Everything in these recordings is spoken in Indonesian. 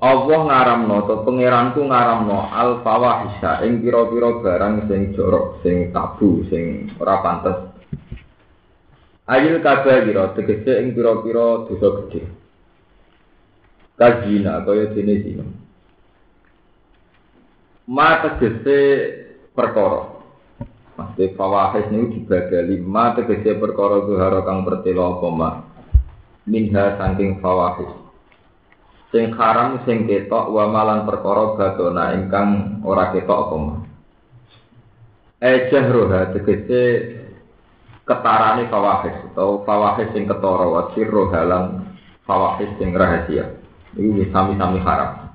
Allah ngaramno to pangeranku ngaramno al fawahisha ing pira-pira barang sing jorok, sing tabu, sing ora pantes. Ayil kabira tegese ing pira-pira dosa gedhe. Kajina kaya dene zina. Ma tegese perkara. Maksud fawahis niku dibadali ma tegese perkara zuhara kang pertelo apa ma. Minha saking fawahis sing haram sing ketok wa malan perkara badona ingkang ora ketok apa mah. Ejahroha tegese ketarane fawahis atau fawahis sing ketara wa sirro halang fawahis sing rahasia. Iki sami-sami haram.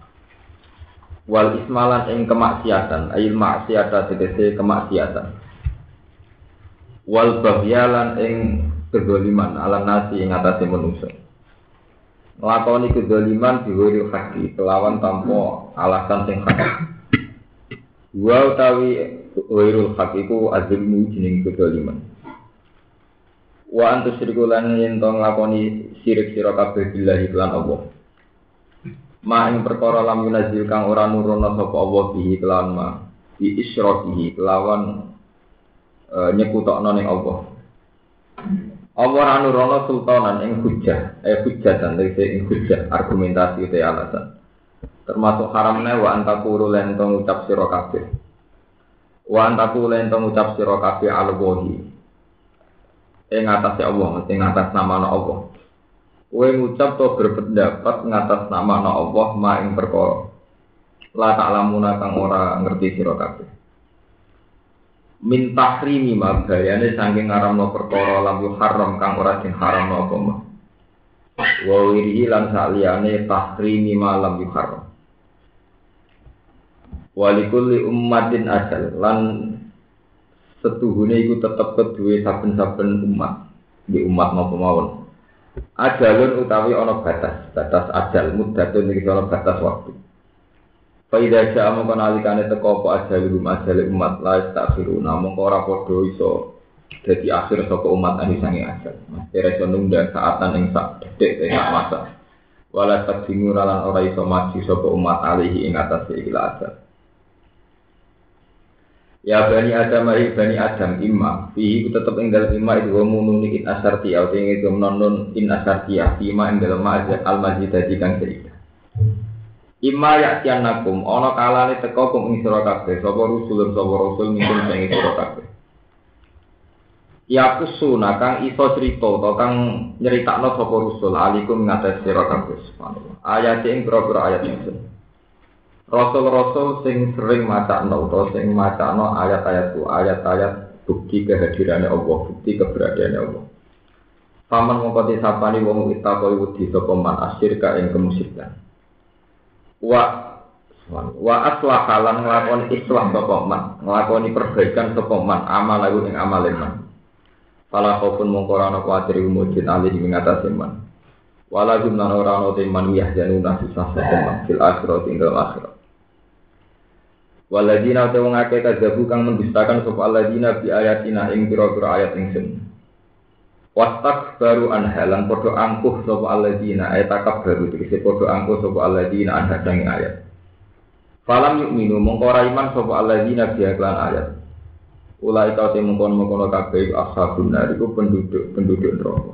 Wal ismalan ing kemaksiatan ayil maksiata tegese kemaksiatan. Wal bahyalan ing kedoliman ala nasi ing atase manusia nglakoni kedzaliman diwiri haki kelawan tanpa alasan sing hak. Wa utawi wirul hak iku azilmu jeneng kedzaliman wa antu syiriku lan yen to nglakoni sirik sira kabeh billahi lan Allah. Ma ing perkara lam yunazil kang ora nurono sapa Allah bihi kelawan ma bi isyrakihi kelawan e, nyekutokno ning Allah Allah anu rono sultanan ing hujah, eh hujah dan ing hujah argumentasi te alasan. Termasuk haramnya wa antakuru lentong ucap sira kabeh. Wa antaku lentong ucap sira kabeh al-wahi. Ing atas Allah, ing atas nama Allah. Kowe ngucap to berpendapat ngatas nama Allah ma ing perkara. La ta'lamuna kang ora ngerti sira kabeh min tahrimi ma bayane saking ngaramno perkara lam haram kang ora den haramno apa mah wa wirihi lan saliyane tahrimi ma lam haram walikulli ummatin asal lan setuhune iku tetep kedue saben-saben umat. Di umat mau mawon? Ajalun utawi ana batas batas ajal muddatun iki ana batas waktu Faida sya mongko nalikane teko apa ajal rumah ajal umat la takfiru namung ora padha iso dadi akhir saka umat anu sange ajal. Mesti iso nunda saatan ing sak detik sak masa. Wala takdimu lan ora iso maju saka umat alihi ing atas ila ajal. Ya bani Adam ai bani Adam imma fihi tetep ing dalem imma itu mununi in asarti au ing itu non in asarti imma ing dalem al majid kang cerita. Ima yakian nakum, ono kalane teko kum ing sira kabeh, sapa rusul sapa rasul mungkin sing sira kabeh. Ya kusuna kang iso cerita to kang nyeritakno sapa rusul alikum ngatas sira kabeh. Ayat ing pira-pira ayat ingsun. Rasul-rasul sing sering macakno utawa sing macakno ayat-ayatku, ayat-ayat bukti kehadirannya Allah, bukti keberadaannya Allah. Paman mongko disapani wong itakoi wedi sapa man asyirka ing kemusyrikan wa wa aslah lan nglakoni islah sapa man. Nglakoni perbaikan sapa amal lagu ing amale man. Fala khaufun mongko ora ana kuwatir mujid ali ing ngatasé man. Wala gumna ora ana te man wiyah januna susah sapa man. Fil akhirat ing dalam akhirat Waladina te wong akeh kang mendustakan sapa aladina bi ayatina ing pira-pira ayat ingsun Wastak baru anhalan podo angkuh sopo aladina ayat takab baru tegese podo angkuh sopo aladina anhadangi ayat. Falam yuk minu mengkora iman sopo aladina biaklan ayat. Ulai kau temungkon mengkono kabeh ashabun nariku penduduk penduduk neraka.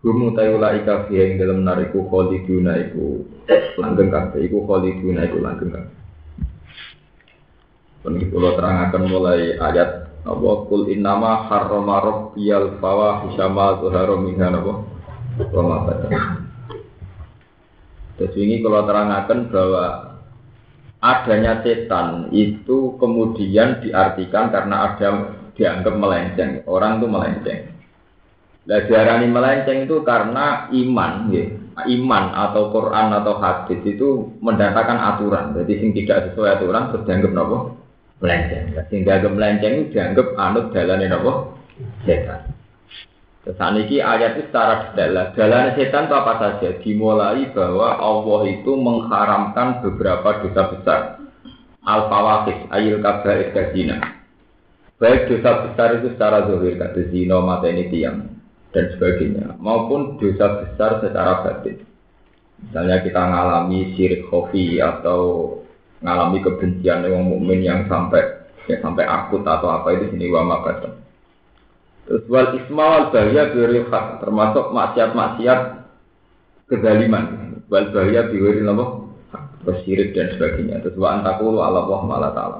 Gumu tayu ulai kabeh yang dalam nariku khaliduna iku langgeng kabeh iku khaliduna iku langgeng kabeh. Pun kula terangaken mulai ayat apa kul innama harrama rabbiyal fawahisha ma zuhara minha napa wa ma Terus ini kalau terangkan bahwa adanya setan itu kemudian diartikan karena ada dianggap melenceng, orang itu melenceng. Nah, diarani melenceng itu karena iman, ya. iman atau Quran atau hadis itu mendatangkan aturan. Jadi sing tidak sesuai aturan terus dianggap nopo melenceng. Sing dianggap melenceng dianggap anut jalannya nopo setan. Terus ini ayat itu secara detail. Jalan setan itu apa saja? Dimulai bahwa Allah itu mengharamkan beberapa dosa besar. Al-Fawakis, Ayil Kabair Kazina. Baik dosa besar itu secara zohir, kata zino, mata ini tiang, dan sebagainya. Maupun dosa besar secara batin. Misalnya kita mengalami syirik khofi atau mengalami kebencian yang mukmin yang sampai ya sampai akut atau apa itu sini wama batin. Terus wal isma wal bahaya biwiril hak termasuk maksiat-maksiat kezaliman. Wal bahaya biwiril? Terus syirik dan sebagainya. Terus wa antakulu ala Allah malah ta'ala.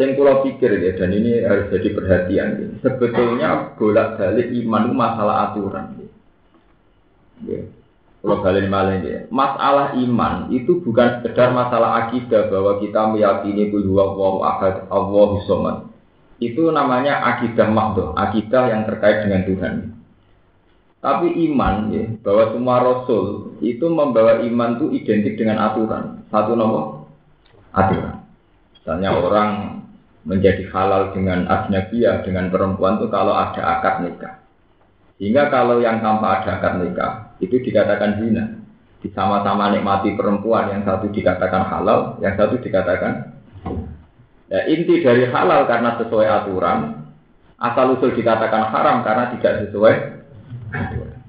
Yang pulau pikir ya, dan ini harus jadi perhatian. Ya. Sebetulnya bolak balik iman itu masalah aturan. Ya. Kalau balik malah ya. Masalah iman itu bukan sekedar masalah akidah bahwa kita meyakini bahwa Allah ahad, Allah somad itu namanya akidah makdo, akidah yang terkait dengan Tuhan. Tapi iman ya, bahwa semua rasul itu membawa iman itu identik dengan aturan. Satu nomor aturan. Misalnya orang menjadi halal dengan ajnabiyah dengan perempuan itu kalau ada akad nikah. Sehingga kalau yang tanpa ada akad nikah itu dikatakan zina. Sama-sama nikmati perempuan yang satu dikatakan halal, yang satu dikatakan Ya, inti dari halal karena sesuai aturan, asal usul dikatakan haram karena tidak sesuai aturan.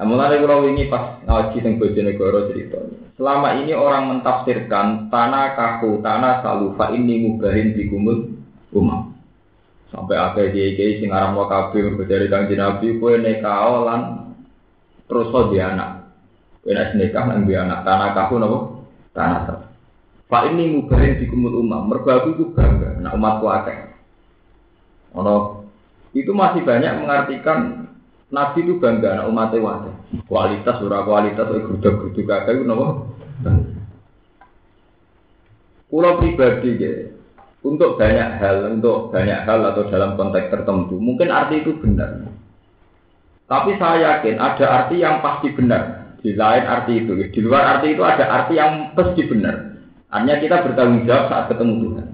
Mulai kalau ini pas ngaji tentang Bojonegoro cerita. Selama ini orang mentafsirkan tanah kaku, tanah salufa ini mubahin di kumul umam. Sampai akhir dia kiai sing aram wakabe dari kang Nabi kue terus di anak. Kue nak nikah lan anak tanah kaku nopo tanah salufa. Pak ini mubarin di kumul umam, mergo aku itu bangga, nah umatku akeh. Ono itu masih banyak mengartikan Nabi itu bangga, anak umatnya wadah. Kualitas, ora kualitas, ora geruduk-geruduk kakek itu nopo. Pulau pribadi ya, untuk banyak hal, untuk banyak hal atau dalam konteks tertentu, mungkin arti itu benar. Tapi saya yakin ada arti yang pasti benar. Di lain arti itu, di luar arti itu ada arti yang pasti benar. Hanya kita bertanggung jawab saat ketemu Tuhan.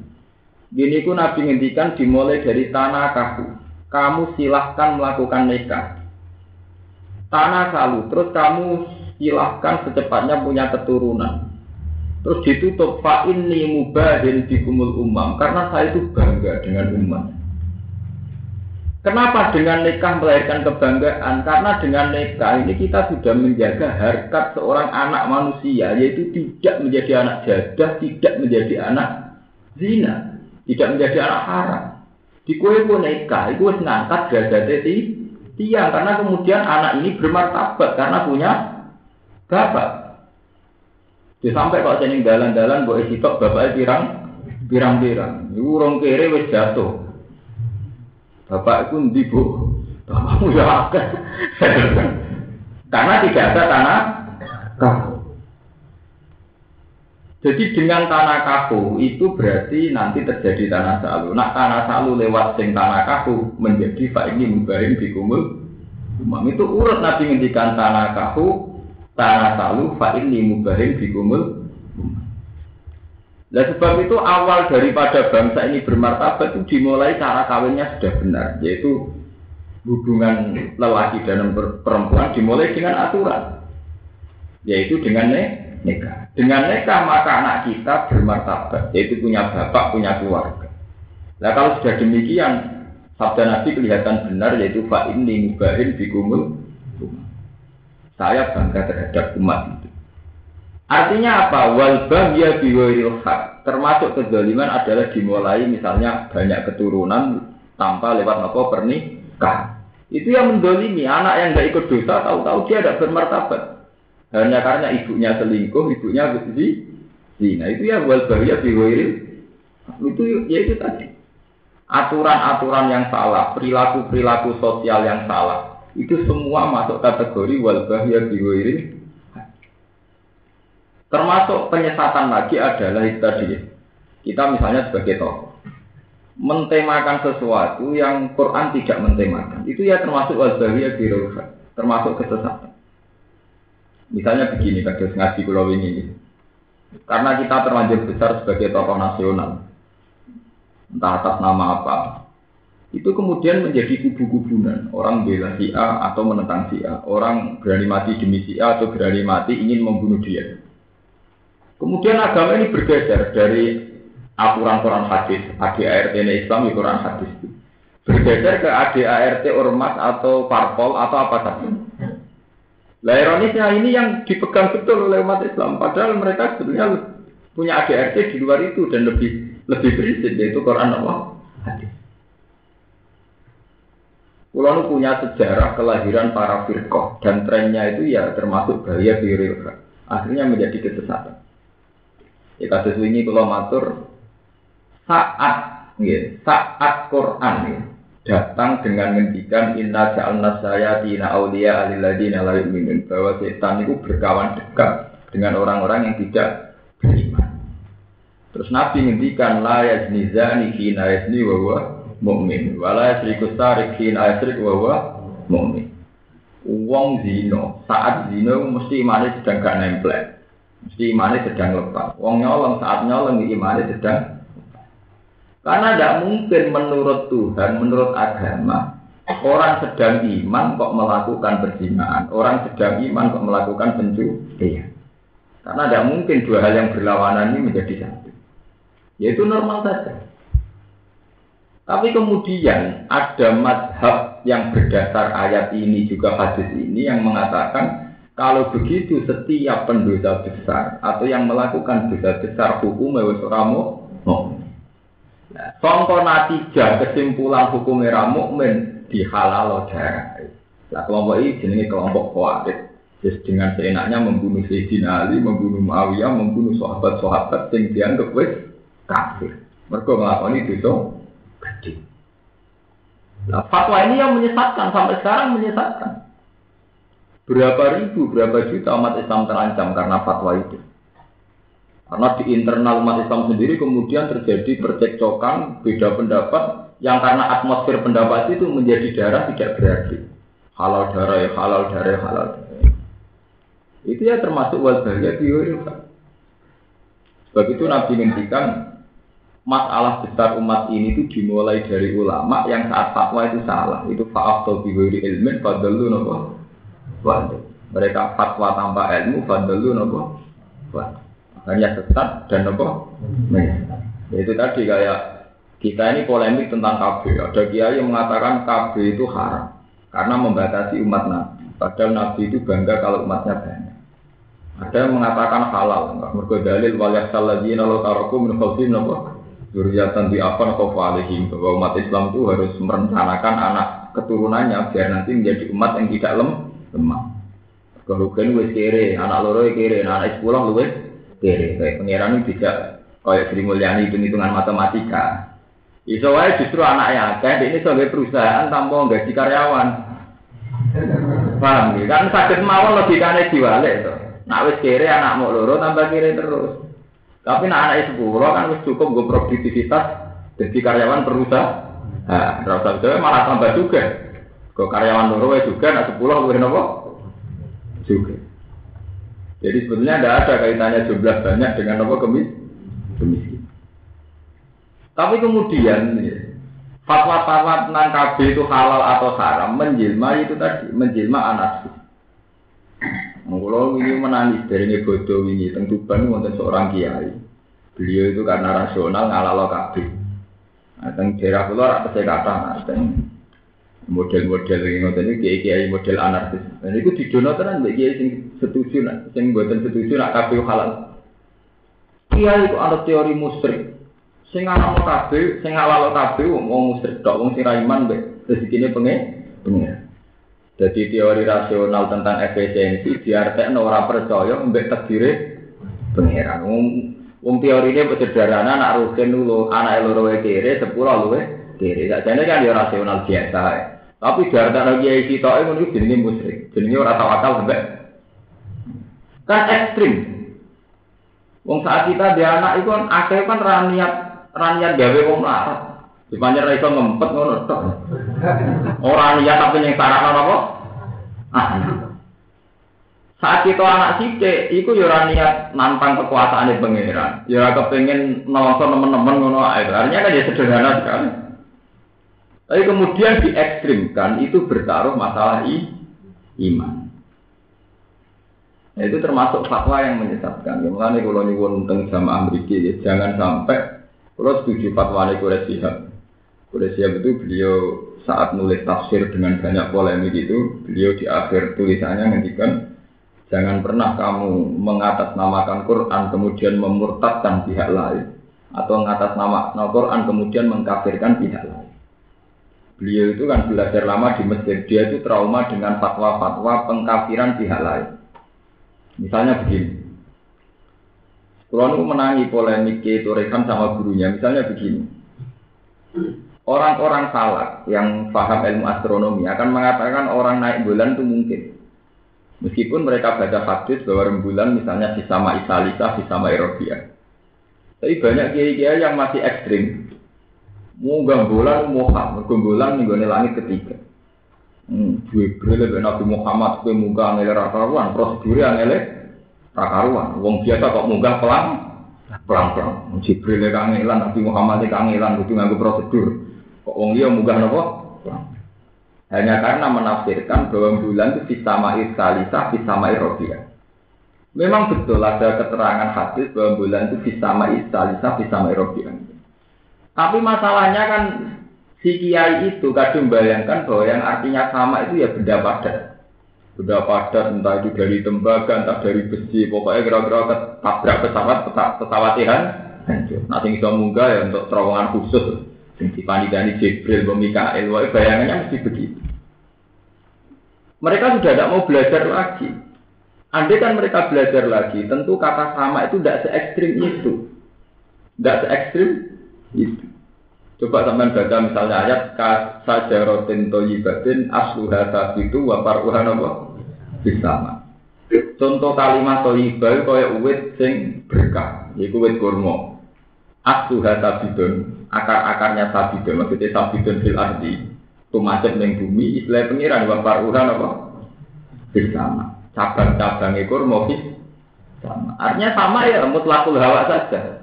Gini ku Nabi ngendikan dimulai dari tanah kaku. Kamu silahkan melakukan nikah. Tanah salu. Terus kamu silahkan secepatnya punya keturunan. Terus ditutup fa ini mubahin kumul umam. Karena saya itu bangga dengan umat. Kenapa dengan nikah melahirkan kebanggaan? Karena dengan nikah ini kita sudah menjaga harkat seorang anak manusia, yaitu tidak menjadi anak jadah, tidak menjadi anak zina, tidak menjadi anak haram. Di kue pun nikah, itu harus ngangkat derajatnya tiang, karena kemudian anak ini bermartabat karena punya bapak. Jadi sampai kalau saya dalan-dalan, boleh sitok bapaknya pirang, pirang-pirang. Urung kere wis jatuh. Bapak itu ndi bu? Bapakmu ya. Karena tidak ada tanah kaku. Jadi dengan tanah kaku itu berarti nanti terjadi tanah salu. Nah tanah salu lewat sing tanah kaku menjadi pak ini mubahin di kumul. Umam itu urut nabi ngendikan tanah kaku, tanah salu, pak ini mubahin di kumul. Nah sebab itu awal daripada bangsa ini bermartabat itu dimulai cara kawinnya sudah benar, yaitu hubungan lelaki dan perempuan dimulai dengan aturan, yaitu dengan nikah. Dengan nikah maka anak kita bermartabat, yaitu punya bapak, punya keluarga. Nah kalau sudah demikian, sabda Nabi kelihatan benar, yaitu Pak ini mubahin bikumul. Saya bangga terhadap umat itu. Artinya apa? Wal bahya biwairil hak. Termasuk kezaliman adalah dimulai misalnya banyak keturunan tanpa lewat apa pernikahan. Itu yang mendolimi anak yang tidak ikut dosa tahu-tahu dia tidak bermartabat. Hanya karena ibunya selingkuh, ibunya di Nah itu ya wal bahya biwairil itu ya itu tadi aturan-aturan yang salah, perilaku-perilaku sosial yang salah, itu semua masuk kategori wal bahya biwairil Termasuk penyesatan lagi adalah itu tadi. Kita misalnya sebagai tokoh. mentemakan sesuatu yang Quran tidak mentemakan. Itu ya termasuk wazahiyah birulfat, termasuk kesesatan. Misalnya begini, kados ngaji pulau ini. Karena kita terlanjur besar sebagai tokoh nasional, entah atas nama apa, itu kemudian menjadi kubu-kubunan. Orang bela si A atau menentang si A. Orang berani mati demi si A atau berani mati ingin membunuh dia. Kemudian agama ini bergeser dari aturan Quran hadis, ADART Islam di Quran hadis. Bergeser ke ADART ormas atau parpol atau apa saja. Lah ironisnya ini yang dipegang betul oleh umat Islam. Padahal mereka sebenarnya punya ADART di luar itu dan lebih lebih prinsip yaitu Quran Allah hadis. Punya sejarah kelahiran para firqoh dan trennya itu ya termasuk bahaya biril akhirnya menjadi kesesatan. Ya kasus ini kalau matur saat ya, saat Quran ya, datang dengan ngendikan inna ja'alna saya tina aulia alilladina la yu'minun. Bahwa setan itu berkawan dekat dengan orang-orang yang tidak beriman. Terus Nabi ngendikan la yazni zani hina yazni wa mukmin wala yasriku sarik hin ayasrik wa huwa mukmin wong zino saat zino mesti imane sedang gak nempel mesti imane sedang lepas. Wong nyolong saat nyolong imane sedang karena tidak mungkin menurut Tuhan menurut agama orang sedang iman kok melakukan perzinahan orang sedang iman kok melakukan pencurian. Karena tidak mungkin dua hal yang berlawanan ini menjadi satu. Yaitu normal saja. Tapi kemudian ada madhab yang berdasar ayat ini juga hadis ini yang mengatakan kalau begitu setiap pendosa besar atau yang melakukan dosa besar hukum ramu Nah, contoh natijah kesimpulan hukum mukmin di halal darah. Nah, kelompok ini jenenge kelompok khawarij. Jadi dengan seenaknya membunuh Sayyidina Ali, membunuh Muawiyah, membunuh sahabat-sahabat yang dianggap wis kafir. Mereka melakukan itu gede. Nah, fatwa ini yang menyesatkan sampai sekarang menyesatkan. Berapa ribu, berapa juta umat Islam terancam karena fatwa itu. Karena di internal umat Islam sendiri kemudian terjadi percekcokan, beda pendapat, yang karena atmosfer pendapat itu menjadi darah tidak berarti. Halal darah ya halal darah ya halal darah. Itu ya termasuk wajah biori. Sebab itu Nabi ngendikan masalah besar umat ini itu dimulai dari ulama yang saat fatwa itu salah. Itu fa'afto bihuri ilmin fadalu nopo. Mereka fatwa tanpa ilmu fadalu nopo. Hanya sesat dan nopo. Ya, itu tadi kayak kita ini polemik tentang KB. Ada kiai yang mengatakan KB itu haram karena membatasi umat Nabi. Padahal Nabi itu bangga kalau umatnya banyak. Ada yang mengatakan halal, enggak mergo dalil wal yaksal ladzina law taraku min khalfihim Zuriatan di apa alihim bahwa umat Islam itu harus merencanakan anak keturunannya biar nanti menjadi umat yang tidak lem, lemah. Kalau kan kere, anak loro kere, anak sekolah lu kere. Kayak pangeran itu tidak kayak Sri Mulyani hitung hitungan matematika. Iso wae justru anak yang akeh ini sebagai perusahaan tanpa gaji karyawan. Paham ya? Kan sakit mawon logikane diwale itu. Nak wes kere anak mau loro tambah kere terus. Tapi nak anak sepuluh kan harus cukup gue produktivitas jadi karyawan perusahaan. Nah, rasa itu malah tambah juga. Ke karyawan loro juga nak sepuluh gue nopo juga. Jadi sebetulnya tidak ada kaitannya jumlah banyak dengan nopo kemis kemiskin. Tapi kemudian fatwa-fatwa tentang KB itu halal atau haram menjelma itu tadi menjelma anarkis. Mengkulo ini menangis dari ini bodoh ini tentu wonten seorang kiai. Beliau itu karena rasional ngalalo kabeh. Nah, daerah kula ora saya kata, model-model yang ngoten iki kiai-kiai model anarkis. Dan itu didono tenan mbek kiai sing setuju nak sing mboten setuju nak kabeh halal. Kiai itu ada teori musyrik. Sing ana kabeh, sing halal kabeh wong musyrik tok, wong sing ra iman mbek rezekine pengen pengen. Jadi teori rasional tentang efisiensi diartekno ora percaya mbek takdire pangeran. Wong wong teorine sederhana anak rugen dulu, anak loro kere, sepuluh kere. Sakjane kan ya rasional biasa. Tapi diartekno kiai sitoke ngono iki jenenge musyrik. Jenenge ora tawakal mbek. Kan ekstrim. Wong saat kita di anak itu kan akeh kan raniat raniat gawe wong larat. Di panjang iso ngempet ngono tok. Ora niat tapi yang sarana apa? Ah. Saat kita anak sithik, iku yo ora niat nantang kekuasaane pangeran. Ya ora kepengin nonton teman-teman ngono ae. Artinya kan ya sederhana sekali. Tapi kemudian diekstrimkan itu bertaruh masalah i, iman. Nah, itu termasuk fatwa yang menyesatkan. Yang mana kalau nyuwun tentang jamaah Amerika ya jangan sampai kalau setuju fatwa ini Quraish itu beliau saat nulis tafsir dengan banyak polemik itu, beliau di akhir tulisannya ngendikan Jangan pernah kamu mengatasnamakan Quran kemudian memurtadkan pihak lain atau mengatasnamakan Quran kemudian mengkafirkan pihak lain. Beliau itu kan belajar lama di masjid, dia itu trauma dengan fatwa-fatwa pengkafiran pihak lain. Misalnya begini, kalau menangi polemik itu rekan sama gurunya, misalnya begini, orang-orang salak yang paham ilmu astronomi akan mengatakan orang naik bulan itu mungkin. Meskipun mereka baca hadis bahwa rembulan misalnya sama Isalisa, sama Eropia. Tapi banyak kiai-kiai yang masih ekstrim. Munggah bulan Muhammad, munggah bulan nih langit ketiga. Hmm, Jibril Nabi Muhammad kue munggah ngele rakaruan, prosedur yang ngele rakaruan. Wong biasa kok munggah pelan, pelan pelan. Jibril kangelan, Nabi Muhammad kangelan, itu nganggo prosedur. Kok wong dia munggah nopo? Hanya karena menafsirkan bahwa bulan itu sama Isalisa, sama Erobiah. Memang betul ada keterangan hadis bahwa bulan itu sama Isalisa, sama Erobiah. Tapi masalahnya kan si kiai itu kadang bayangkan bahwa yang artinya sama itu ya benda padat. Benda padat entah itu dari tembaga, entah dari besi, pokoknya kira-kira tabrak pesawat, pesawat ihan, Nanti bisa munggah ya untuk terowongan khusus. Sing dipanidani Jibril, Mikael, bayangannya mesti begitu. Mereka sudah tidak mau belajar lagi. Andai kan mereka belajar lagi, tentu kata sama itu tidak se ekstrim itu. Tidak se ekstrim itu. Coba teman baca misalnya ayat kasajarotin toyibatin asluha sabitu wa paruhan apa? Bisama. Contoh kalimat toyibah kaya uwit sing berkah, yaitu uwit kurma. Asluha sabidun, akar-akarnya sabidun, maksudnya sabidun fil ardi, tumacet ning bumi, istilah pengiran wa paruhan apa? Bersama. Cabang-cabang ekor mau sama. Artinya sama ya mutlakul hawa saja.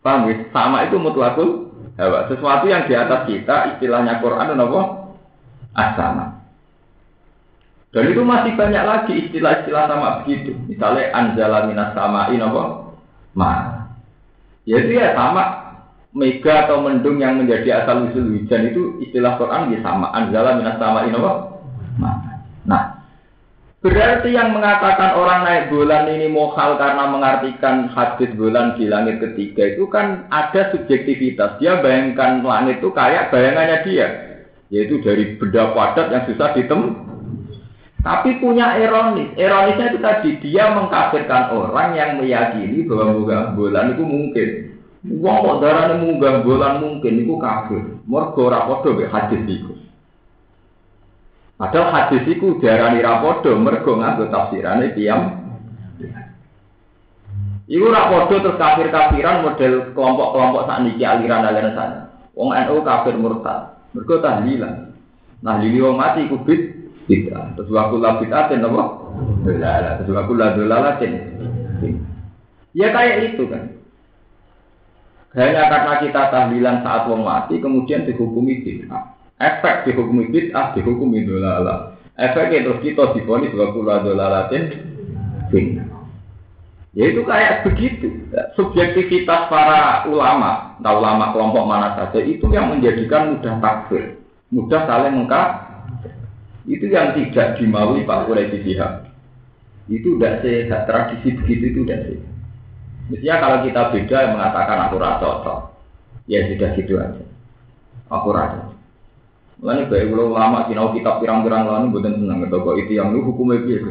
Paham ya? Sama itu mutlakul hawa. Sesuatu yang di atas kita, istilahnya Quran apa? Asama. Dan itu masih banyak lagi istilah-istilah sama begitu. Misalnya anjala minas samain apa? Ma. Ya itu ya sama mega atau mendung yang menjadi asal usul hujan itu istilah Quran ya sama anzala minas sama apa? Nah, berarti yang mengatakan orang naik bulan ini mohal karena mengartikan hadis bulan di langit ketiga itu kan ada subjektivitas. Dia bayangkan langit itu kayak bayangannya dia, yaitu dari benda padat yang susah ditem. Tapi punya ironis. Ironisnya itu tadi dia mengkafirkan orang yang meyakini bahwa bulan itu mungkin. Wong kok munggah bulan mungkin iku kafir. Mergo ora padha hadis iku. Padahal hadis iku diarani ra mergo nganggo tafsirane piyam. Iku ora padha terus kafir-kafiran model kelompok-kelompok sakniki aliran-aliran sana. Wong NU kafir murtad. Mergo tahlilan. Nah, lili wong mati iku bid bid'ah. Terus waktu labitatin apa? Dolalah. Terus waktu ladolalatin. Ya kayak itu kan. Hanya karena kita tahlilan saat wong mati, kemudian dihukumi bid'ah. Efek dihukumi bid'ah, dihukumi dolala. Efeknya terus kita difonis wa kula dolalatin bid'ah. Ya itu kayak begitu. Subjektivitas para ulama, entah ulama kelompok mana saja, itu yang menjadikan mudah takfir. Mudah saling mengkaf. Itu yang tidak dimaui Pak Quraisy Jihad. Itu tidak sehat. Tradisi begitu itu tidak. Mestinya kalau kita beda mengatakan aku rasa ya sudah gitu aja. Aku rasa. Lalu baik lama sinau kitab pirang-pirang lalu bukan senang kok itu yang lu hukumnya biar.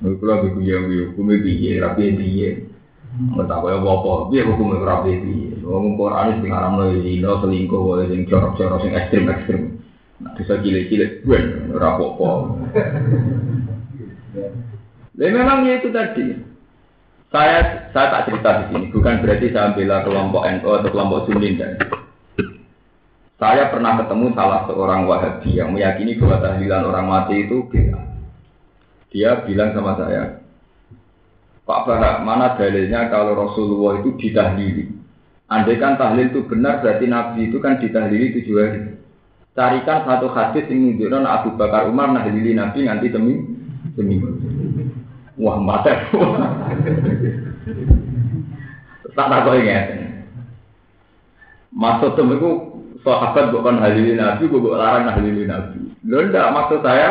Lu kalau begitu ya hukumnya biar rapi biar. Nggak tahu ya apa biar hukumnya rapi biar. Ngomong Quran itu haram loh lo selingkuh boleh sing corok-corok sing ekstrim-ekstrim. Nah bisa cilik-cilik gue rapopo. Dan memang itu tadi. Saya saya tak cerita di sini, bukan berarti saya bela kelompok NU atau kelompok Sunni dan Saya pernah ketemu salah seorang Wahabi yang meyakini bahwa tahlilan orang mati itu beda. Dia bilang sama saya, Pak Barak, mana dalilnya kalau Rasulullah itu ditahlili? Andai kan tahlil itu benar, berarti Nabi itu kan ditahlili tujuh hari. Carikan satu hadis yang menunjukkan Abu Bakar Umar nahlili Nabi nanti demi demi. Wah, mati. Tak tahu ingat. Maksud itu sahabat bukan halilin Nabi, bukan larang halilin Nabi. Lo enggak maksud saya,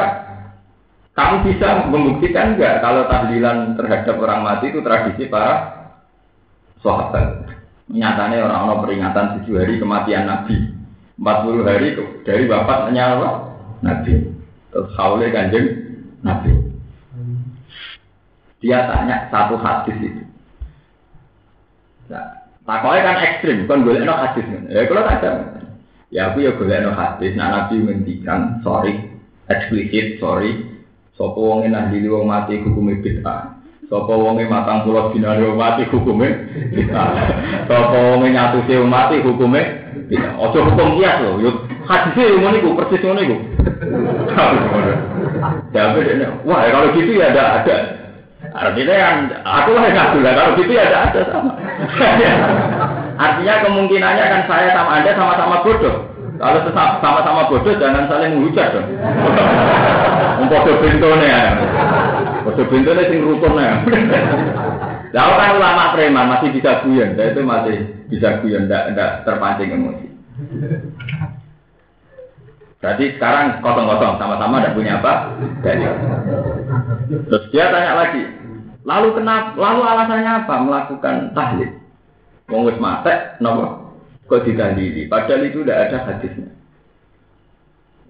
kamu bisa membuktikan enggak kalau tahlilan terhadap orang mati itu tradisi para sahabat. Nyatanya orang-orang peringatan tujuh hari kematian Nabi. 40 hari dari bapaknya apa? Nabi. Terus haule kanjeng Nabi. Dia tanya satu hadis itu. Nah, Takoi kan ekstrim, kan boleh no hadis. Ya kalau ada, Ya aku ya golek no hadis, nah Nabi menghentikan, sorry, eksplisit, sorry. Sopo wonge nahli wong mati hukume bid'ah. Sopo wonge matang pulau dinari wong mati hukume bid'ah. Sopo wonge nyatusi wong mati hukume bid'ah. Ojo hukum kias loh, yuk hadisnya yang iku persis ngono iku. Ya wah kalau gitu ya ada ada. Artinya kan aku lah yang ngaku lah kalau gitu ya ada ada sama. Artinya kemungkinannya kan saya sama Anda sama-sama bodoh. Kalau sama-sama bodoh jangan saling menghujat dong. Bodoh bintone ya. Bodoh bintone sing rukun ya. Lalu kan ulama preman masih bisa guyon, saya itu masih bisa guyon, tidak terpancing emosi. Berarti sekarang kosong-kosong, sama-sama tidak punya apa? Jadi. Terus dia tanya lagi, lalu kenapa? Lalu alasannya apa melakukan tahlil? Wong wis mate napa? Kok ditahlili? Padahal itu tidak ada hadisnya.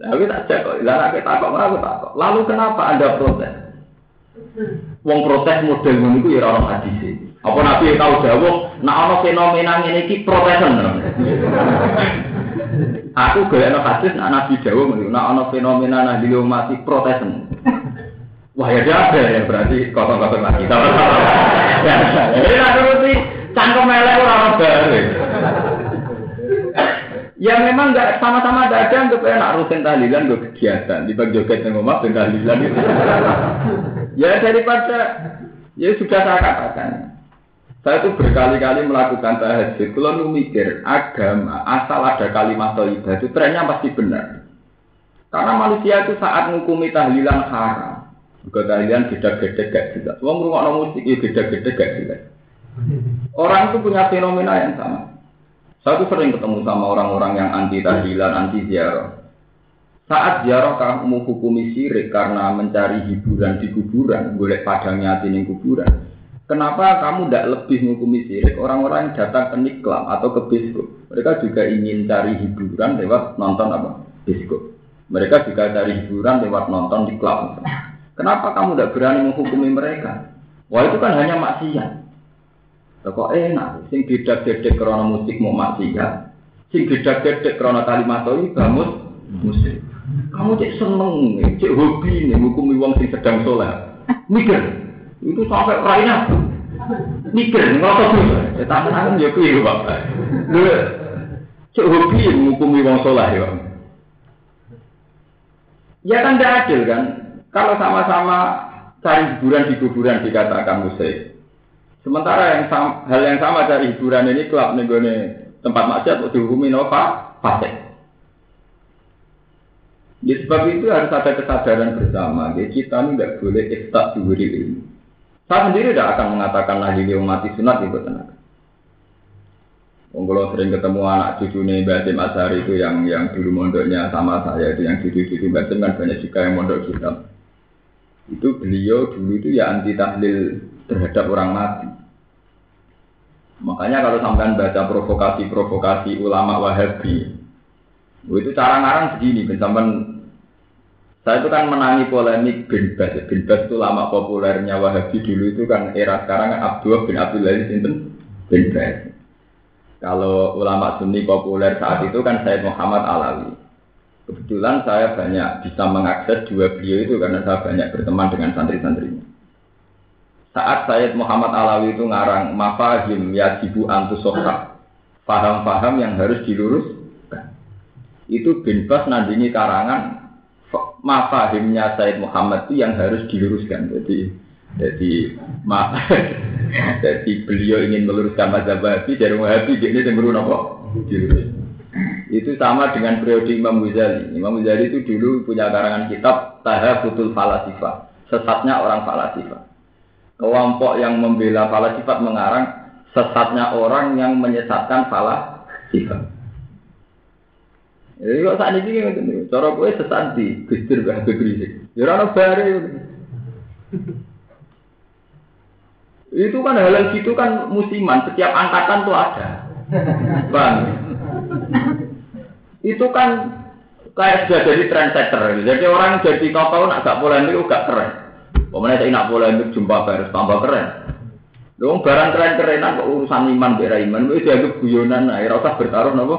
Lalu tak cek kok, lalu kita takut, aku takut. Lalu kenapa Anda protes? Wong protes model ngono iku ya orang hadis. Apa Nabi tahu jawab, nak ana fenomena ngene iki protesan. Aku golek hadis nak Nabi jawab ngono, nak ana fenomena nabi mati protesan. Wah ya ada ya berarti kosong-kosong lagi. Ya, ya, ya, cangkem melek ora bare. Ya memang nggak sama-sama ada yang enak rutin tahlilan gue kegiatan di bagi joget yang ngomong dan tahlilan itu. ya daripada ya sudah saya katakan. Saya itu berkali-kali melakukan tahajud. Kalau mikir agama asal ada kalimat thayyibah itu trennya pasti benar. Karena manusia itu saat menghukumi tahlilan haram. Juga tahlilan beda-beda gak jelas. Wong ngrungokno musik ya beda-beda gak jelas. Orang itu punya fenomena yang sama. Saya tuh sering ketemu sama orang-orang yang anti tahlilan, anti ziarah. Saat ziarah kamu hukumi sirik karena mencari hiburan di kuburan, boleh padangnya di kuburan. Kenapa kamu tidak lebih menghukumi sirik orang-orang yang datang ke niklam atau ke biskop? Mereka juga ingin cari hiburan lewat nonton apa? Biskop. Mereka juga cari hiburan lewat nonton di klub. Kenapa kamu tidak berani menghukumi mereka? Wah itu kan hanya maksiat. Kok enak, sing gedak-gedek karena musik mau maksiat. Sing gedak-gedek karena kalimat itu bangun musik. Kamu cek seneng, cek hobi nih, hukumi wong sing sedang sholat. Mikir, itu sampai raina. Mikir, ngerasa dulu. Ya tangan ya kuih, Bapak. Lu, cek hobi hukumi wong sholat ya, Ya kan tidak adil kan? Kalau sama-sama cari hiburan di kuburan dikatakan musik. Sementara yang sama, hal yang sama dari hiburan ini klub nih tempat maksiat untuk dihukumi nova fasik. Ya, sebab itu harus ada kesadaran bersama. Ya, kita ini tidak boleh ekstak diberi ilmu. Saya sendiri tidak akan mengatakan lagi dia mati sunat itu tenang. Kalau sering ketemu anak cucu nih Basim Asari itu yang yang dulu mondoknya sama saya itu yang cucu-cucu Basim kan banyak juga yang mondok kita. Itu beliau dulu itu ya anti tahlil terhadap orang mati. Makanya kalau sampean baca provokasi-provokasi ulama Wahabi, itu cara ngarang begini, sampean saya itu kan menangi polemik bin Bas. Bin Bas itu lama populernya Wahabi dulu itu kan era sekarang kan Abdul bin Abdul Aziz bin Bas. Kalau ulama Sunni populer saat itu kan Said Muhammad Alawi. Kebetulan saya banyak bisa mengakses dua beliau itu karena saya banyak berteman dengan santri-santrinya. Saat Sayyid Muhammad Alawi itu ngarang mafahim yajibu antusohah. Paham-paham yang harus diluruskan. itu bin Bas nandingi karangan mafahimnya Said Muhammad itu yang harus diluruskan. Jadi jadi ma jadi beliau ingin meluruskan mazhab Wahabi dari Wahabi ini cenderung apa? Dilurus. Itu sama dengan periode Imam Ghazali. Imam Ghazali itu dulu punya karangan kitab Tahafutul Falasifah, sesatnya orang falasifah. Kelompok yang membela falasifat mengarang sesatnya orang yang menyesatkan falasifah. Jadi kok saat ini kan cara gue sesat di Gustir Habib Rizik. Ya bare. Itu kan hal yang gitu kan musiman, setiap angkatan tuh ada. Bang. Itu kan kayak sudah jadi trendsetter. Jadi orang jadi tahu nak gak polemik gak keren. Pemenang saya nak polemik jumpa harus tambah keren. Dong barang keren-kerenan kok urusan iman bera iman itu dianggap guyonan, nah, rasa bertaruh nopo.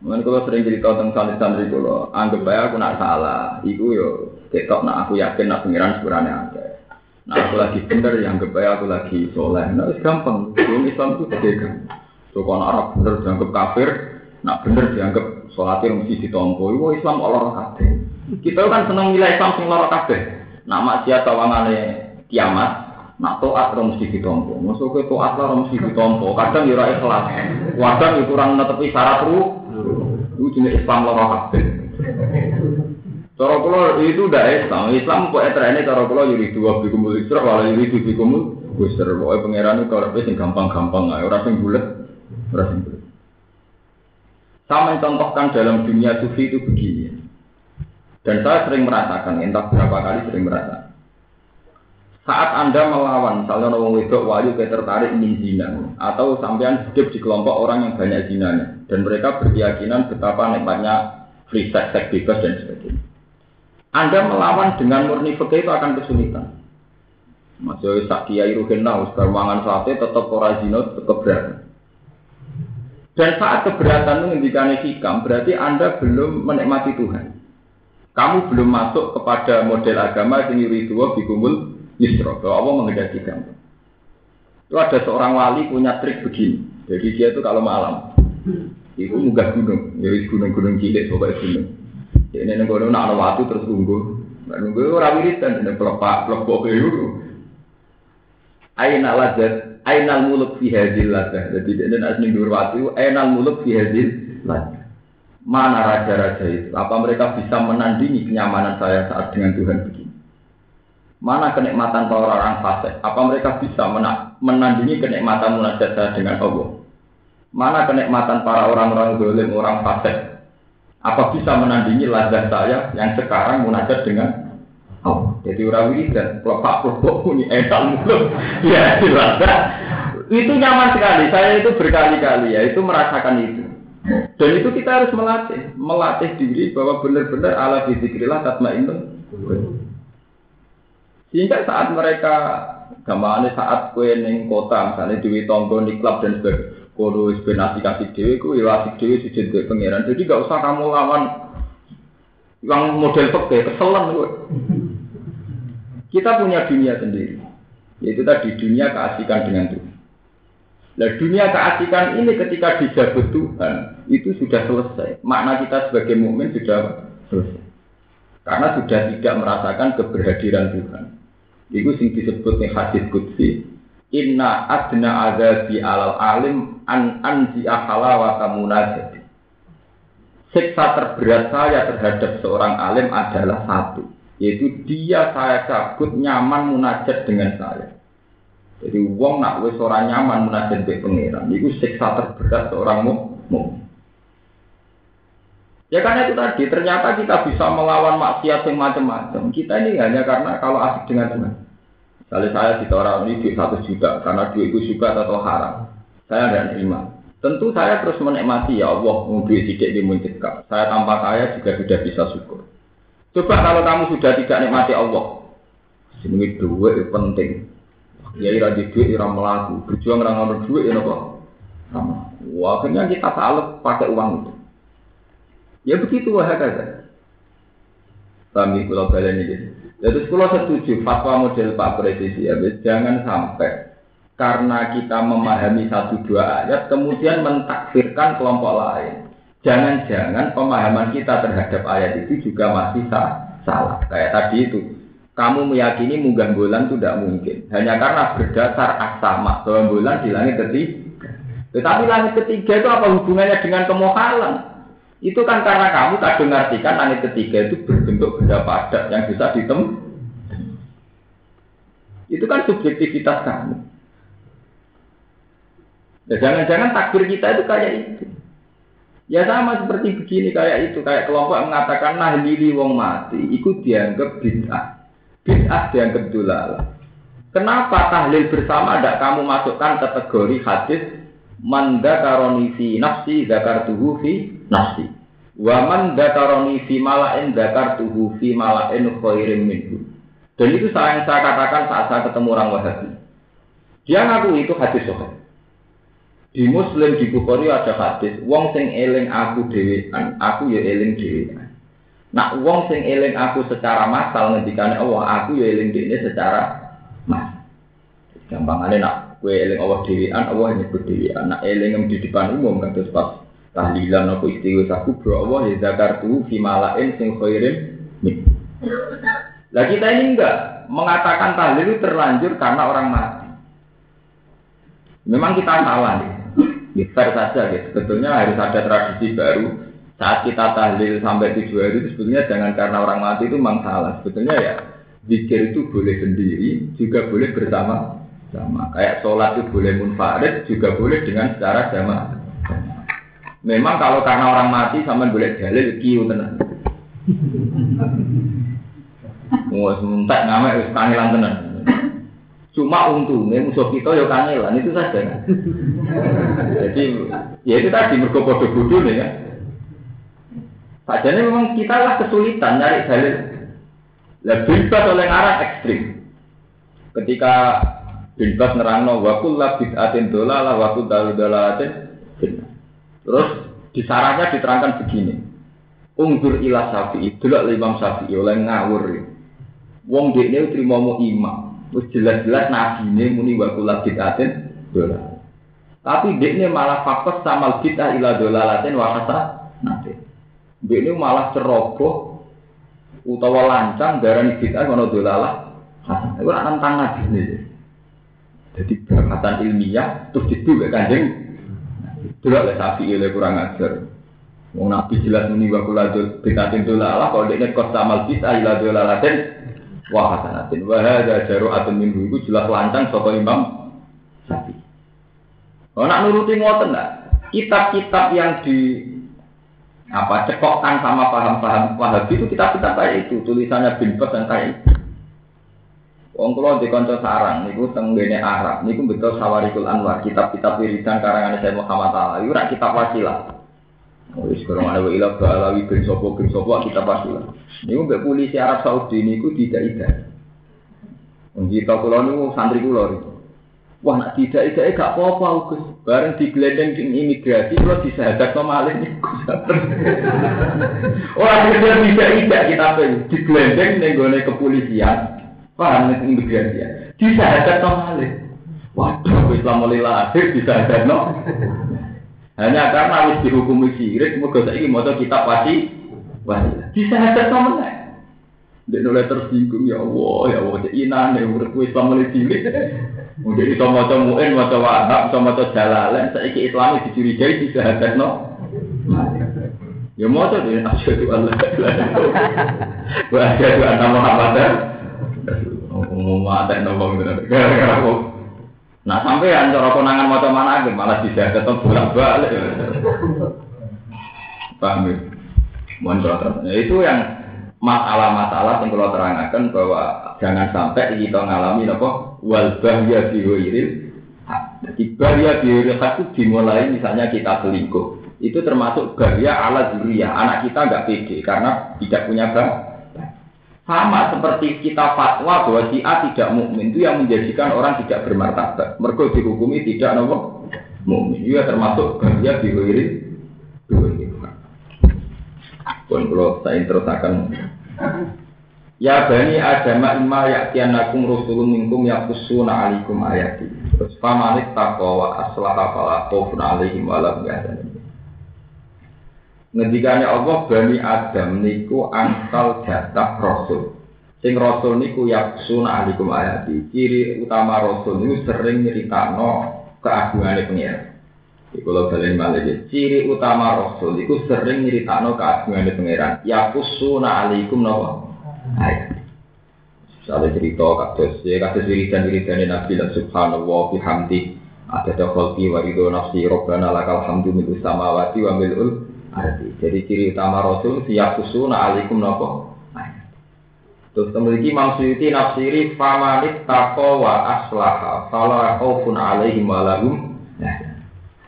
Mungkin kalau sering cerita tentang santri-santri kalau anggap aja aku nak salah, itu yo ketok nak aku yakin nak pengiran sebenarnya ada. Nah aku lagi bener, yang anggap aku lagi soleh. Nah itu gampang, belum Islam itu kan. So kalau Arab bener dianggap kafir, nak bener dianggap sholatnya mesti ditompo. Itu Islam Allah kabeh. Kita kan seneng nilai Islam sing lara kabeh. Nak maksiat tawangane kiamat, nak toat ora mesti ditompo. Masuk ke toat ora mesti ditompo. Kadang ya ora ikhlas. Kadang ya kurang netepi syarat ru itu jenis Islam loro kabeh. Cara kula itu udah Islam. Islam kok etrene cara kula yuri dua bikumul isra wala yuri dua bikumul busur. Pokoke pangeran itu ora sing gampang-gampang ae, ora sing bulet, ora sing bulet. Saya mencontohkan dalam dunia sufi itu begini. Dan saya sering merasakan, entah berapa kali sering merasakan. Saat Anda melawan, misalnya orang wedok wahyu kayak tertarik ingin zina, atau sampean hidup di kelompok orang yang banyak zinanya, dan mereka berkeyakinan betapa nikmatnya free sex, seks bebas dan sebagainya. Anda melawan dengan murni fikih itu akan kesulitan. Masih sak kiai ruhin naus, bermangan sate tetap ora zina, tetap berat. Dan saat keberatan itu ngendikane hikam, berarti Anda belum menikmati Tuhan. Kamu belum masuk kepada model agama yang yuridua bikumul Yusro, bahwa Allah mengendaki kamu. Itu ada seorang wali punya trik begini. Jadi dia itu kalau malam, itu munggah gunung, jadi gunung-gunung cilik, pokoknya gunung. Jadi ini gunung nak waktu terus tunggu, nunggu orang wiridan, ini pelepak, pelepok itu. Aina lazat, aina muluk fi hadil lazat. Jadi ini asli dur waktu, aina muluk fi hadil lazat. Mana raja-raja itu? Apa mereka bisa menandingi kenyamanan saya saat dengan Tuhan begini? Mana kenikmatan para orang fasik? Apa mereka bisa menandingi kenikmatan munajat saya dengan Allah? Mana kenikmatan para orang-orang dolim, orang fasik? Apa bisa menandingi lazat saya yang sekarang munajat dengan Allah? Jadi orang dan pelopak pelopak ini enak mulut. Ya. Itu nyaman sekali. Saya itu berkali-kali ya, itu merasakan itu. Dan itu kita harus melatih, melatih diri bahwa benar-benar ala bizikrillah tatmainnun. Sehingga saat mereka gamane saat kue neng kota misalnya di tonggo di klub dan sebagainya kodo sebenarnya kasih dewi ku asik dewi sujud ke pangeran. Jadi gak usah kamu lawan yang model peke keselan gue kita punya dunia sendiri yaitu tadi dunia keasikan dengan Tuhan nah dunia keasikan ini ketika dijabut Tuhan itu sudah selesai makna kita sebagai mukmin sudah selesai karena sudah tidak merasakan keberhadiran Tuhan Iku sing disebut ning hadis qudsi. Inna adna azabi alal alim an anzi ahala wa kamunajati. Siksa terberat saya terhadap seorang alim adalah satu, yaitu dia saya cabut nyaman munajat dengan saya. Jadi wong nak wis ora nyaman munajat dengan pangeran, itu siksa terberat seorang mukmin. Ya karena itu tadi, ternyata kita bisa melawan maksiat yang macam-macam. Kita ini hanya karena kalau asik dengan Tuhan. Kalau saya di orang ini duit satu juta, karena duit itu suka atau haram. Saya tidak terima. Tentu saya terus menikmati ya Allah, duit tidak dimuncikkan. Saya tanpa kaya juga sudah bisa syukur. Coba kalau kamu sudah tidak nikmati Allah, ini duit penting. Ya ira di duit ira melaku, berjuang orang duit ya nopo. Wah, akhirnya kita salut pakai uang itu. Ya begitu wah kata. Kami pulau balen ini. Jadi sekolah setuju fatwa model Pak Presiden ya, jangan sampai karena kita memahami satu dua ayat, kemudian mentakfirkan kelompok lain. Jangan-jangan pemahaman kita terhadap ayat itu juga masih salah. Kayak tadi itu, kamu meyakini munggah bulan itu tidak mungkin. Hanya karena berdasar aksama bahwa bulan di langit ketiga. Tetapi langit ketiga itu apa hubungannya dengan kemohalan? Itu kan karena kamu tak dengarkan langit ketiga itu berbentuk benda padat yang bisa ditem. Itu kan subjektivitas kamu. Ya jangan-jangan takbir kita itu kayak itu. Ya sama seperti begini kayak itu, kayak kelompok mengatakan nah lili wong mati, ikut dianggap bid'ah. Bid'ah dianggap dulal. Kenapa tahlil bersama tidak kamu masukkan kategori hadis manda karoni fi nafsi zakar tuhu fi nafsi. Wa man dakaroni malain zakar tuhu fi malain khairim minhu. Dan itu saya yang saya katakan saat saya ketemu orang Wahabi. Dia ngaku itu hadis sohail. Di Muslim di Bukhari ada hadis, wong sing eling aku dhewean, aku ya eling dhewean. Nak wong sing eling aku secara massal ngendikane Allah, aku ya eling dhewe secara massal. Gampangane nak kowe eling Allah dhewean, Allah nyebut dhewean. Nak eling di depan umum kados pas tahlilan aku istighfar aku bro Allah ya zakartu fi malain sing khairin. Lah kita ini enggak mengatakan tahlil itu terlanjur karena orang mati. Memang kita salah nih. Ya, saja gitu. Sebetulnya harus ada tradisi baru. Saat kita tahlil sampai tujuh hari itu sebetulnya jangan karena orang mati itu memang salah. Sebetulnya ya zikir itu boleh sendiri, juga boleh bersama sama. Kayak sholat itu boleh munfarid, juga boleh dengan secara jamaah. Memang kalau karena orang mati sama boleh dalil kiu tenang. Wah, sementak ngamek wis kangelan tenan. Cuma untungnya musuh kita ya kangelan itu saja. Jadi ya itu tadi mergo bodoh bodoh nih ya. Padahal memang kita lah kesulitan nyari dalil. Lebih bebas oleh arah ekstrim. Ketika bebas nerangno wakul lah bid'atin dolalah wakul dalu dolalatin Terus di sarahnya diterangkan begini. Ungdur ila sapi, delok Imam Syafi'i oleh ngawur. Wong dekne trimo imam, Wis jelas-jelas ini muni wa kula bid'atin dolar. Tapi dia malah faktor sama kita ila dolalatin wa kata nanti. Dia malah ceroboh utawa lancang darah bid'ah mana dolalah. Itu nak tentang nabi ini. Jadi berkatan ilmiah terus itu kanjeng. Dulu oleh sapi oleh kurang ajar. Wong nabi jelas muni wa kula bid'atin dolalah kalau dia kos sama kita ila dolalatin wa hasanatin wa hadza jaru'atun minhu itu jelas lancang saka Imam Syafi'i. Oh nak nuruti ngoten enggak? Kitab-kitab yang di apa cekokkan sama paham-paham Wahabi itu kitab-kitab kayak itu tulisannya bin Bas dan kayak itu. Wong kula di kanca sarang niku teng ngene Arab niku betul Sawarikul Anwar kitab-kitab wiridan karangan saya Muhammad Ali. Iku kitab wasilah. Wis kurang ada wa ilah balawi bin sopo bin sopo kita pasti lah. Ini mbak polisi Arab Saudi ini ku tidak ida. Kita kulo niku santri kulo Wah nak tidak ida gak apa-apa Gus. Bareng digelendeng di imigrasi kulo disahadat no malih niku. Orang tidak tidak ida kita pengen digelendeng ning gone kepolisian. Paham ning imigrasi ya. Disahadat no malih. Waduh, Islam mulai lahir disahadat no. Hanya karena harus dihukumi sirik, moga saya mau kitab wasi, wasi. Bisa ada sama lah. Dia mulai tersinggung ya Allah, ya Allah, cek inan ya menurut Islam mulai cilik. Mungkin itu mau muin, mau wahab, mau coba jalalan, saya ke Islam dicurigai bisa ada no. Ya mau coba dia asyhadu Allah. Wa asyhadu anna Muhammadan. Mata nopo gara-gara Nah sampai yang cara konangan mau mana aja malah bisa ketemu bolak balik. Paham ya? Mohon ya, itu yang masalah-masalah yang kalau terangkan bahwa jangan sampai kita ngalami apa? Wal bahya biwiril jadi bahaya biwiril itu dimulai misalnya kita selingkuh. Itu termasuk bahaya ala duriya anak kita nggak pede karena tidak punya bah. Sama seperti kita fatwa bahwa si A tidak mukmin itu yang menjadikan orang tidak bermartabat. Mereka dihukumi tidak nopo mukmin. Ia termasuk bahaya diwiri Pun kalau saya terus akan Ya bani Adam imma ya'tiyanakum rusulun minkum yaqussuna 'alaikum ayati. Terus famanit taqwa wa aslaha fala khaufun 'alaihim wa lahum yahzanun. Ngendikane Allah bani Adam niku angkal jatah rasul. Sing rasul niku yaqussuna 'alaikum ayati. Ciri utama rasul niku sering nyeritakno keagungane pengiran. Lo balen balik ciri utama rasul iku sering nyeritakno keagungane pangeran. Yaqussuna 'alaikum napa? ayat. Misalnya cerita kados ya kados wiridan wiridan Nabi lah Subhanallah bihamdi ada dakhalti warido nafsi robbana lakal hamdu min samawati wa milul. Jadi ciri utama Rasul siap kusuna alaikum nopo. Terus memiliki Imam Suyuti nafsiri famanit taqwa wa aslaha fala khaufun alaihim wa lahum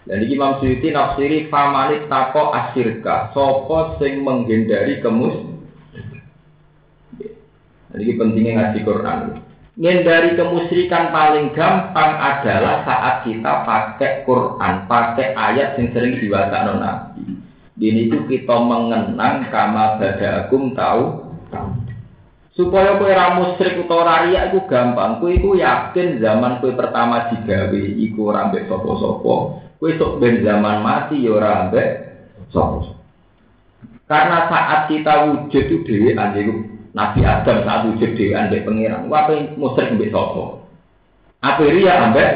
dan ini Imam Suyuti nafsiri famanit tako asirka Sopo sing menghindari kemus? Jadi pentingnya ngaji Quran. Menghindari kemusyrikan paling gampang adalah saat kita pakai Quran, pakai ayat yang sering diwakil Nabi. Ini itu kita mengenang kama badakum tahu supaya kue ramu musyrik utawa ria itu gampang. Kue itu yakin zaman kue pertama digawe iku rambe sopo-sopo kue sok ben zaman mati ya rambe sopo karena saat kita wujud itu dewi anjing Nabi Adam saat wujud dewi ambek pengiran. Wape musyrik ambek sopo. Apa ria ambek?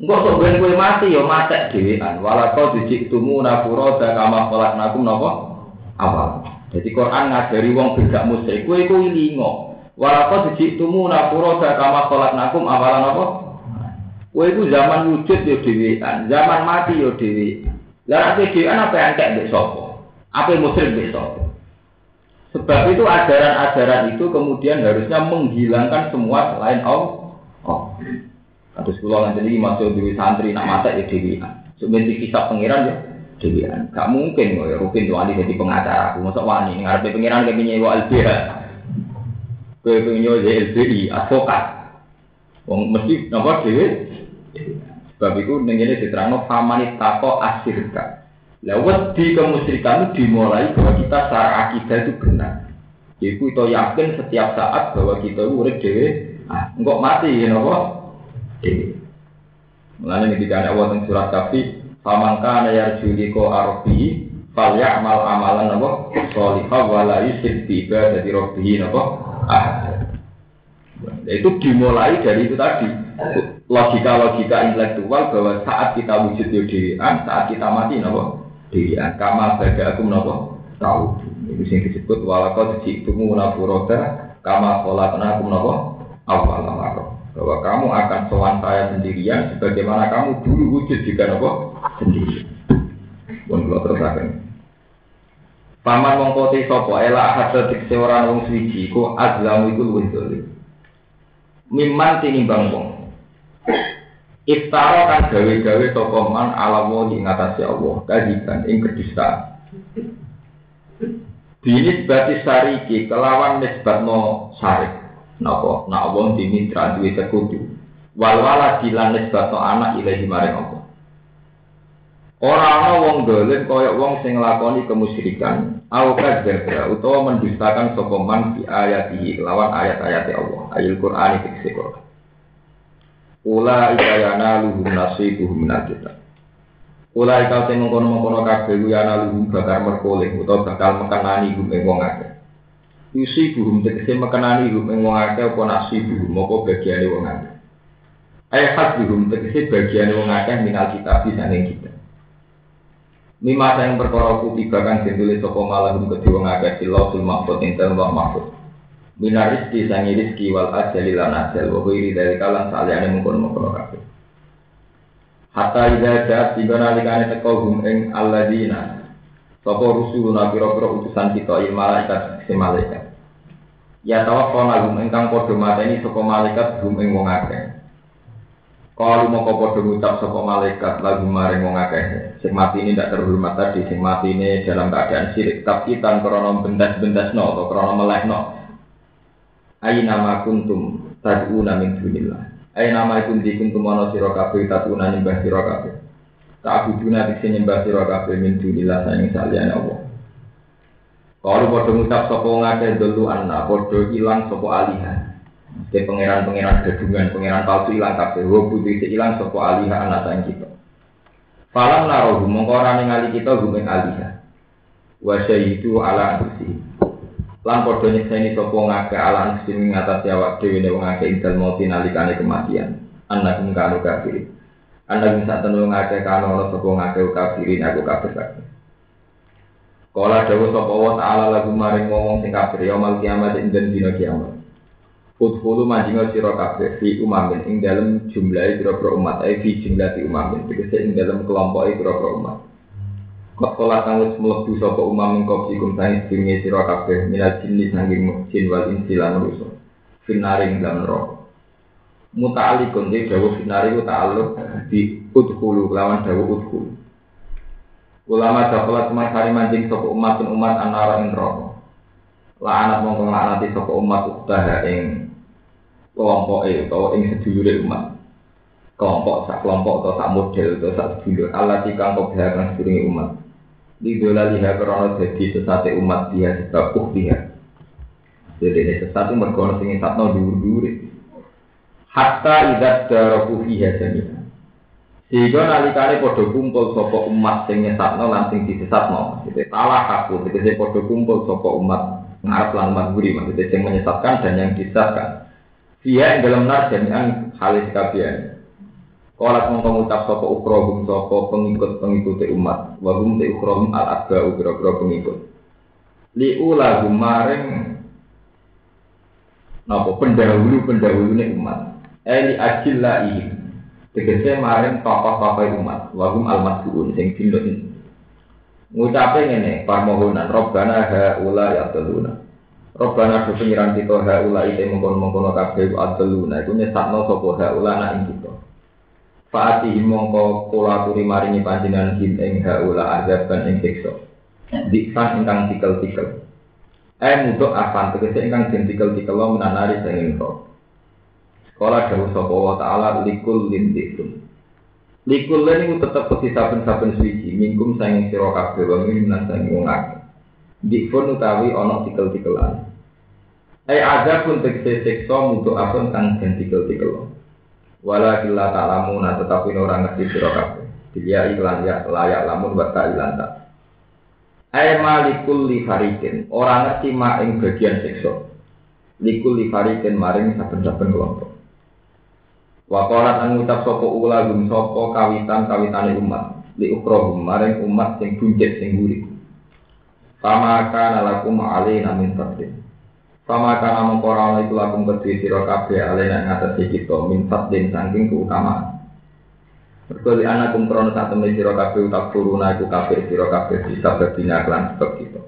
Enggak sok ben kue mati yo mati dewean. Walau dijik tumu napuro dan kama kolak nakum nopo awal. Jadi Quran ngajari wong beda musyrik. Kue kue lingo. Walau dijik tumu napuro dan kama kolak nakum awal nopo. Kue itu zaman wujud yo dewean, zaman mati yo dewean. Lah ate dewean apa kayak mbek sopo? Apa musyrik mbek sopo? Sebab itu ajaran-ajaran itu kemudian harusnya menghilangkan semua selain Allah. Oh. Terus kalau nanti lagi masuk di santri nak mata ya dewi. Sebenarnya kisah pangeran ya dewi. Gak mungkin kok ya Rukin tuh jadi pengacara. Masuk wani ngarepe pangeran kayak nyewa LBH. Kayak penyewa LBI advokat. Wong mesti nomor dewi. Sebab itu nenggene diterangno famani tako asirka. Lewat di kemusyrikan itu dimulai bahwa kita secara akidah itu benar. Ibu itu yakin setiap saat bahwa kita itu urip dewe, ah, enggak mati ya nopo. Mulanya ketika ada Allah surat kafi, famangka nayar juli ko arobi, fal amal amalan nopo, solihah wala yusir tiba dari robi nopo. Ah, itu dimulai dari itu tadi logika-logika intelektual bahwa saat kita wujud di dewan, saat kita mati nopo dirian kama baga aku nopo tahu itu sing disebut walakau jadi itu munafuroda kama sholat aku nopo awal amaro bahwa kamu akan sowan saya sendirian sebagaimana kamu dulu wujud juga nopo sendiri. Pun kalau terus akan Paman mongkoti sopo ela ahad dikse orang wong suci ku azlamu iku luwih dolim. Mimman tinimbang wong Iftara kan gawe-gawe sapa man ala wahi ngatasi Allah kajiban ing kedista. Dinis bati sariki kelawan nisbatno sarik. Napa nak wong dimitra duwe sekutu. Wal wala dilan nisbatno anak ilahi maring Allah. Ora ana wong dolim kaya wong sing nglakoni kemusyrikan, au kadzdzaba utawa mendustakan sapa di ayatihi lawan ayat-ayat Allah, ayat Qur'an iki Quran. Ula ikayana luhum nasibuhum minal kitab. Ula ika sing mengkono-mengkono kabeh ku yana luhum bakar merkoleh utawa bakal mekenani hum ing wong akeh. Yusi buhum tegese mekenani hum ing wong akeh apa nasibuhum apa bagiane wong akeh. Ayat khas buhum tegese bagiane wong akeh minal kitab disane kita. Mima yang perkara kutiba kang ditulis sapa malahum kedhe wong akeh silau sul mahfud dalem mahfud minar rizki sangi rizki wal ajali lan ajal. Wa kuiri dari kalan saliyane mungkon mungkon kabeh. Hatta ida jat tiga nalikane teko hum ing alladina sapa rusuluna pira-pira utusan kita il malaikat si malaikat. Ya tawaffana hum ingkang padha mateni sapa malaikat hum ing wong akeh. Kalau mau kau podo ngucap sopo malaikat lagu maring wong akeh, sing mati ini tidak terhormat tadi, sing mati ini dalam keadaan sirik, tapi tanpa krono bendas-bendas no atau krono no, Aina ma kuntum tad'una min dunillah. Aina ma kuntum kuntum ana sira kabeh tad'una nyembah sira kabeh. Ta'buduna dikse nyembah sira kabeh min dunillah saing saliyane Allah. Kalau podo ngucap sopo ngake dulu anak, podo hilang sopo alihan. Jadi pangeran-pangeran gadungan, pangeran palsu hilang kabeh. Wo putih hilang sopo alihan anak sayang kita. Falam narohu mengkorani ngali kita gumeng alihan. Wasya itu ala antusi. Lan podo nyekseni sopo ngake ala antusi mengatasi awak dewi ne ngake intel mati nalikane kematian. Anak kanu kafir. Anak bisa tenung ngake kanu sopo ngake kafirin aku kafir kafir. Kala dawuh sapa wa ta'ala lagu maring ngomong sing kafir ya mal kiamat ing den dina kiamat. Udkhulu majinga sira kabeh fi umamin ing dalem jumlahe pira-pira umat ai fi jumlahi umamin tegese ing dalem kelompoke pira-pira umat. Kok kala kang wis mlebu sapa umam ing kopikum sang dinge sira kabeh minal jinni sanging jin wal insi lan. Finaring dalam roh. Muta'alikun di dawuh finari ku ta'alluq di udkhulu lawan dawuh udkhulu. Ulama dapat hari mancing sopo umat dan umat anara ing neraka. Lah anak mongko nglaknati sopo umat udah ing kelompok e utawa ing sedulure umat. Kelompok sak kelompok atau sak model atau sak sedulur Allah tikang kok kang sedurunge umat. Di dola liha karena jadi sesate umat dia sebab dia. Jadi ini sesat itu mergono sing satno dhuwur-dhuwur. Hatta idat daraku fiha jami'an. Sehingga nalikane padha kumpul sapa umat sing nyesatno lan sing disesatno. Jadi talah aku, jadi padha kumpul sapa umat ngarep lan umat guri, maksudnya sing menyesatkan dan yang disesatkan. Dia yang dalam nar jami'an halis kabian. Kalau mau mengucap sapa ukrohum sapa pengikut-pengikut umat, wahum te ukrohum al ukro pengikut. Li ula maring napa pendahulu pendahulu umat. Eli ajilla ihim Tegese maring tokoh-tokoh umat, wahum al-masbuun sing dindo ini. Ngucape ngene, permohonan Robbana haula ya teluna. Robbana do pengiran kita haula ite mengkono-mengkono kabeh adluna iku nyesatno sapa haula nak ing kita. Faati mongko kula turi maringi panjenengan him ing haula azaban ing siksa. Diksan ingkang tikel-tikel. Eh mudok asan tegese ingkang den tikel-tikel menanari sing roh. Kala dawuh sapa wa ta'ala likul lindikun. Likul lan iku tetep peti saben-saben suci mingkum sang sira kabeh wa minan sang wong akeh. Dikun utawi ana tikel-tikelan. Ai ada pun tegese siksa mutu apun kang den tikel-tikel. Wala kila ta'lamuna tetapi ora ngerti sira kabeh. Dia iklan ya layak lamun wa ta'ilan ta. Ai malikul li farikin, ora ngerti ma ing bagian siksa. Likul li farikin maring saben-saben kelompok. Wakolat an ngucap sopo ula gum sopo kawitan kawitane umat li ukrohum maring umat sing buncit sing gurih. Fama kana lakum alina min fadlin. Fama kana mengkora itu lakum kedui sira kabeh alina ngatasi kita min fadlin saking keutamaan. Mergo li anakum krono sak temne sira kabeh utak turuna iku kafir sira kabeh bisa berdina kelan sebab kita.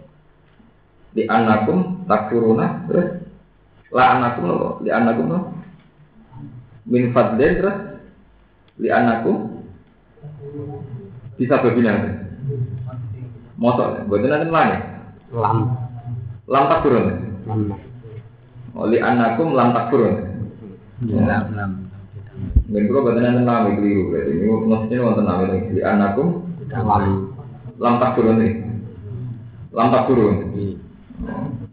Di anakum takfuruna terus. La anakum lo li anakum lo min fadlin terus. Li anakku bisa berbina motor buat nanti mana lam. Lam tak turun lam oh li anakku lam tak turun lam lam. Mungkin kalau buat nanti nama keliru berarti. Ini maksudnya wonten ini li anakku lam lam tak turun nih lam tak turun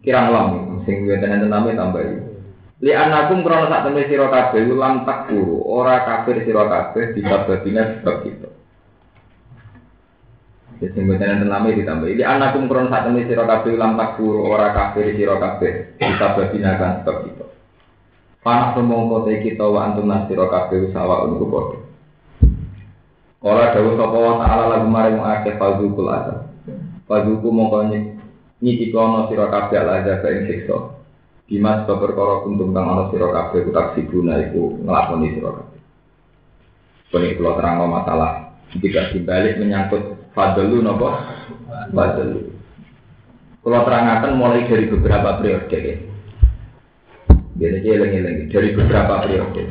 kirang lam. Sing nanti nama tambah ini Li anakum krono sak temne sira kabeh lam takfuru, ora kafir sira kabeh disababine sebab itu. Jadi enten lame ditambah. Li anakum krono sak temne sira kabeh lam takfuru, ora kafir sira kabeh disababine kan sebab itu. Panak sumangka te kita wa antum nasira kabeh sawa untuk padha. Ora dawuh sapa wa ta'ala lagu maring akeh fadzukul azab. Fadzuku mongko nyiki kono sira kabeh azab ing siksa. Dimas sebab perkara kuntum kang ana sira kabeh ku tak sibuna iku nglakoni sira kabeh. Kene kula terangno masalah jika dibalik menyangkut fadlu napa? Fadlu. Kula terangaken mulai dari beberapa periode ya. Biar aja lengi-lengi dari beberapa periode.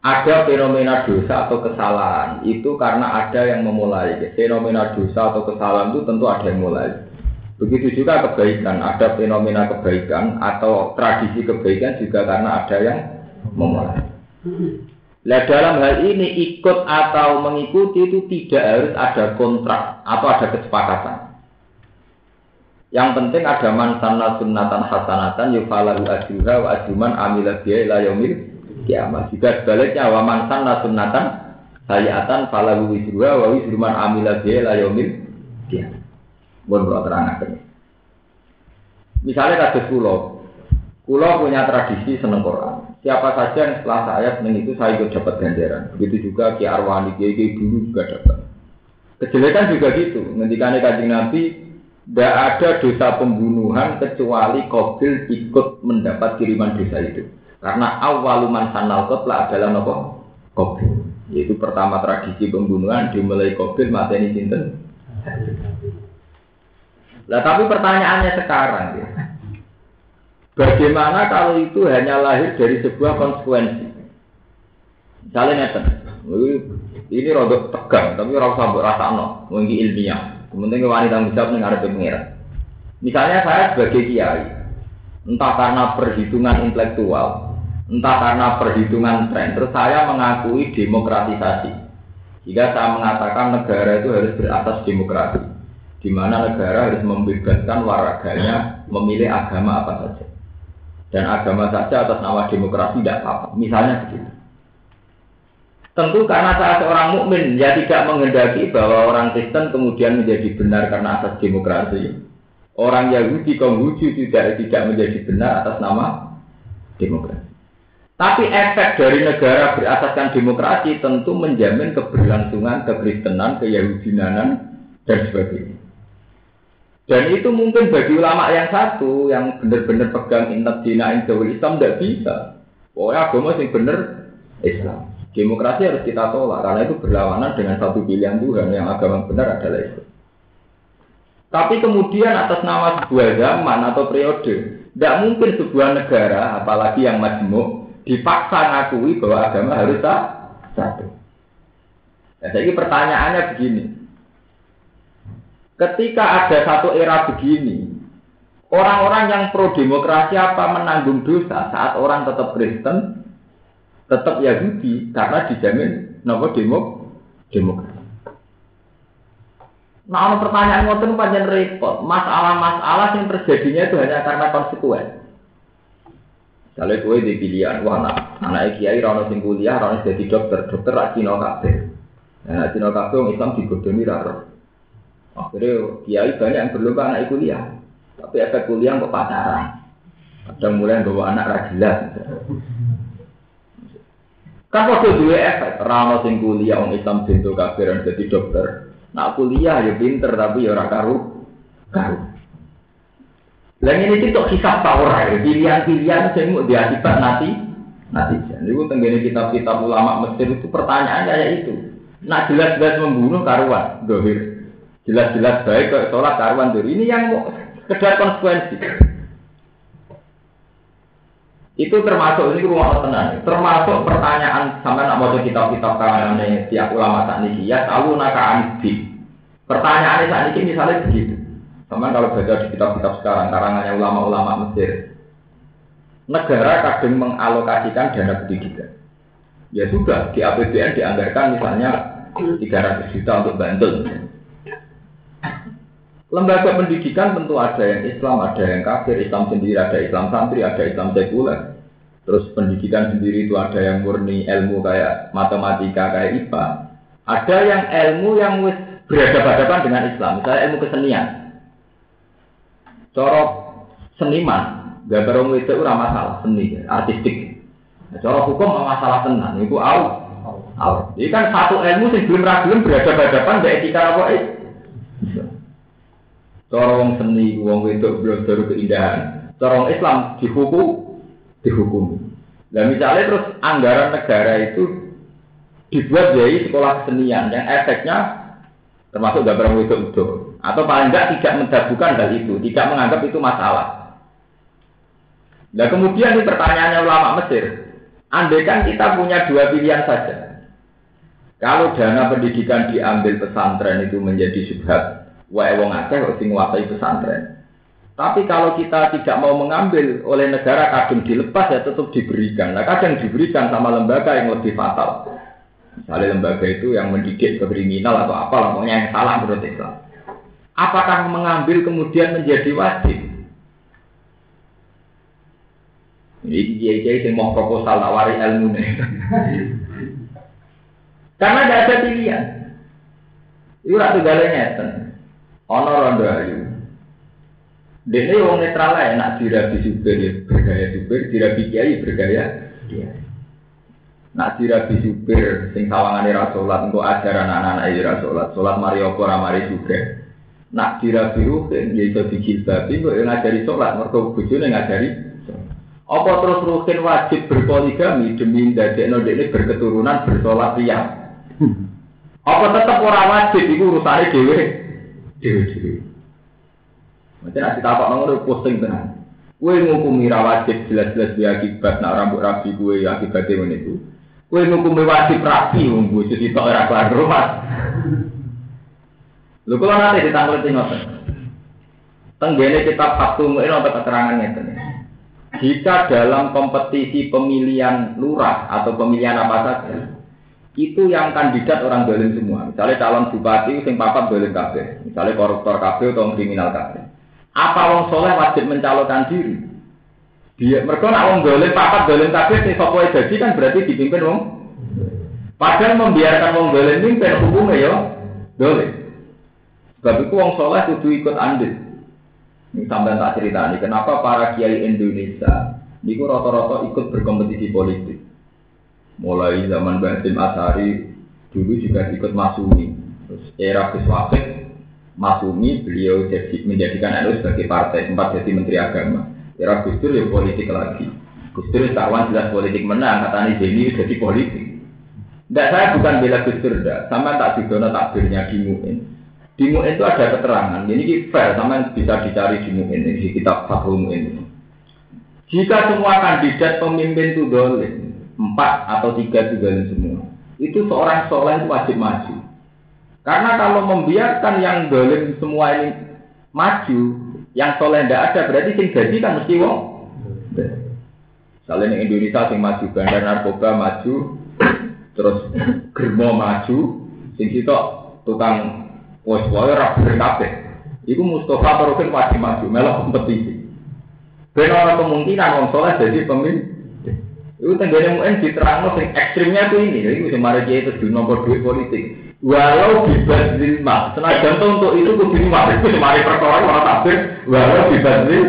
Ada fenomena dosa atau kesalahan itu karena ada yang memulai. Fenomena dosa atau kesalahan itu tentu ada yang mulai. Begitu juga kebaikan, ada fenomena kebaikan atau tradisi kebaikan juga karena ada yang memulai. Nah dalam hal ini ikut atau mengikuti itu tidak harus ada kontrak atau ada kesepakatan. Yang penting ada man sanna sunnatan hasanatan yufalahu ajruha wa ajruman amila biya ila yaumil kiamat. Juga sebaliknya wa man sanna sunnatan sayiatan falahu wisruha wa wisruman amila biya ila yaumil kiamat. Bon kalau. Misalnya kasus pulau, pulau punya tradisi seneng Quran. Siapa saja yang setelah saya seneng itu saya ikut dapat ganjaran. Begitu juga Ki Arwani, Ki dulu juga dapat. Kejelekan juga gitu. Ketika kajian Nabi, tidak ada dosa pembunuhan kecuali Kobil ikut mendapat kiriman dosa itu. Karena awaluman sanal kotla adalah nopo Kobil. Yaitu pertama tradisi pembunuhan dimulai Kobil mateni sinten. Nah tapi pertanyaannya sekarang ya. Bagaimana kalau itu hanya lahir dari sebuah konsekuensi? Misalnya ngeten, ini rodok tegang, tapi rasa rasa no, mungkin ilmiah. Kemudian wanita nih ada pengiran. Misalnya saya sebagai kiai, entah karena perhitungan intelektual, entah karena perhitungan tren, terus saya mengakui demokratisasi. Jika saya mengatakan negara itu harus beratas demokrasi, di mana negara harus membebaskan warganya memilih agama apa saja. Dan agama saja atas nama demokrasi tidak apa-apa. Misalnya begitu. Tentu karena saya seorang mukmin ya tidak menghendaki bahwa orang Kristen kemudian menjadi benar karena atas demokrasi. Orang Yahudi Konghucu tidak tidak menjadi benar atas nama demokrasi. Tapi efek dari negara berasaskan demokrasi tentu menjamin keberlangsungan kekristenan, keyahudianan dan sebagainya. Dan itu mungkin bagi ulama yang satu yang benar-benar pegang intat dina Islam tidak bisa. Pokoknya agama yang benar Islam. Demokrasi harus kita tolak karena itu berlawanan dengan satu pilihan Tuhan yang agama benar adalah Islam. Tapi kemudian atas nama sebuah zaman atau periode, tidak mungkin sebuah negara, apalagi yang majmuk, dipaksa ngakui bahwa agama harus satu. Nah, jadi pertanyaannya begini, ketika ada satu era begini, orang-orang yang pro demokrasi apa menanggung dosa saat orang tetap Kristen, tetap Yahudi karena dijamin nopo demo demokrasi. Nah, ono pertanyaan ngoten panjang repot. Masalah-masalah yang terjadinya itu hanya karena konsekuen. Kalau gue di pilihan, wah anak, anak kiai rano sing kuliah, rano jadi dokter, dokter rak Cina kabeh. Nah, kabeh orang Islam digodoni. Akhirnya kiai banyak yang belum anak kuliah, tapi efek kuliah kok pacaran. Kadang mulai bawa anak rajilah. Kan waktu dua efek, rano sing kuliah orang Islam bentuk kafiran jadi dokter. Nak kuliah ya pinter tapi ya karu karu. Lah ini itu kisah tawar ya, pilihan-pilihan sing mau diakibat nanti nanti. Jadi itu tenggene kitab-kitab ulama Mesir itu pertanyaan kayak itu. Nak jelas-jelas membunuh karuan, dohir. Jelas-jelas baik kok sholat karuan dohir. Ini yang mau sekedar konsekuensi. Itu termasuk ini rumah tenang. Termasuk pertanyaan sampai nak mau kitab-kitab kalangan tiap ulama saat ini ya tahu naka anbi. Pertanyaan saat ini misalnya begitu. Sama kalau baca di kitab-kitab sekarang karangannya ulama-ulama Mesir, negara kadang mengalokasikan dana pendidikan. Ya sudah di APBN dianggarkan misalnya 300 juta untuk Bantul. Lembaga pendidikan tentu ada yang Islam, ada yang kafir, Islam sendiri, ada Islam santri, ada Islam sekuler. Terus pendidikan sendiri itu ada yang murni ilmu kayak matematika, kayak IPA. Ada yang ilmu yang berhadapan-hadapan dengan Islam, misalnya ilmu kesenian. Corok seniman, gambar orang itu ora masalah seni, artistik. Corok hukum masalah tenan, itu. Au. Jadi kan satu ilmu sih belum belum berhadapan-hadapan dengan etika apa Corong seni, wong itu belum keindahan. Corong Islam dihukum, dihukum. Nah misalnya terus anggaran negara itu dibuat jadi sekolah kesenian yang efeknya termasuk gambar itu itu atau paling enggak tidak mendabukan hal itu, tidak menganggap itu masalah. Nah kemudian ini pertanyaannya ulama Mesir, andai kan kita punya dua pilihan saja. Kalau dana pendidikan diambil pesantren itu menjadi subhat, wae wong akeh kok sing nguasai pesantren. Tapi kalau kita tidak mau mengambil oleh negara kadang dilepas ya tetap diberikan. Nah kadang diberikan sama lembaga yang lebih fatal. Misalnya lembaga itu yang mendidik ke kriminal atau apa, pokoknya yang salah menurut Islam. apakah mengambil kemudian menjadi wajib? Ini kiai-kiai yang mau proposal nawari ilmu nih. Karena tidak ada pilihan. Itu ratu galanya. Ono rondo ayu. Dene wong netral lah nak dirabi supir ya bergaya supir, dirabi kiai bergaya kiai. Nak dirabi supir sing sawangane ra salat engko ajaran anak-anak ya ra salat, salat mari apa ora mari juga. Nak dirabi ruhin ya iso dijilbabi kok ngajari salat, mergo bojone ngajari apa terus ruhin wajib berpoligami demi ndadekno dekne berketurunan bersolat riya? Apa tetap ora wajib iku urusane dhewe dhewe-dhewe. Macam nanti tapak ngono posting tenan. Kue ngukumi wajib jelas-jelas dia akibat nak rambut rapi kue ya akibatnya ngono itu. Kue ngukumi wajib rapi wong bojo sitok ora kelar rumah. Lho kula nanti ditangklet ngoten. Tenggene kitab Fathul Mu'in ada keterangan ngeten. Jika dalam kompetisi pemilihan lurah atau pemilihan apa saja, itu yang kandidat orang dolim semua. Misalnya calon bupati sing papat dolim kabeh, misalnya koruptor kabeh atau kriminal kabeh. Apa wong soleh wajib mencalonkan diri? Dia mereka nak wong dolim papat dolim kabeh sing sapa jadi kan berarti dipimpin wong. Padahal membiarkan wong dolim mimpin hukumnya ya dolim. Sebab itu wong soleh kudu ikut andil. Ini sampai tak cerita nih, kenapa para kiai Indonesia niku rata-rata ikut berkompetisi politik mulai zaman Basim Asari dulu juga ikut Masumi. Terus era Gus Wafid Masumi beliau jadi menjadikan NU sebagai partai sempat jadi Menteri Agama. Era Gus ya politik lagi. Gus Dur kawan jelas politik menang katanya jadi jadi politik. Tidak saya bukan bela Gus tidak sama tak didono takbirnya di Mu'in. Di itu ada keterangan. Ini fair sama bisa dicari di Mu'in di kitab Fathul Mu'in. Jika semua kandidat pemimpin itu dolim empat atau tiga juga semua. Itu seorang soleh itu wajib maju. Karena kalau membiarkan yang dolim semua ini maju, yang soleh tidak ada, berarti sing jadi kan mesti wong. Di Indonesia sing maju bandar narkoba maju, terus germo maju, sing situ tukang pos pos rapi kafe. Iku Mustafa Tarukin wajib maju, melok kompetisi. Benar kemungkinan wong soleh jadi pemimpin. Itu tenggane muen diterangno sing ekstrimnya tuh ini, bisa mari dia itu di nomor duit politik. Walau dibanding mak, senajan tuh untuk itu kudu mari itu mari perkara orang takbir, walau dibanding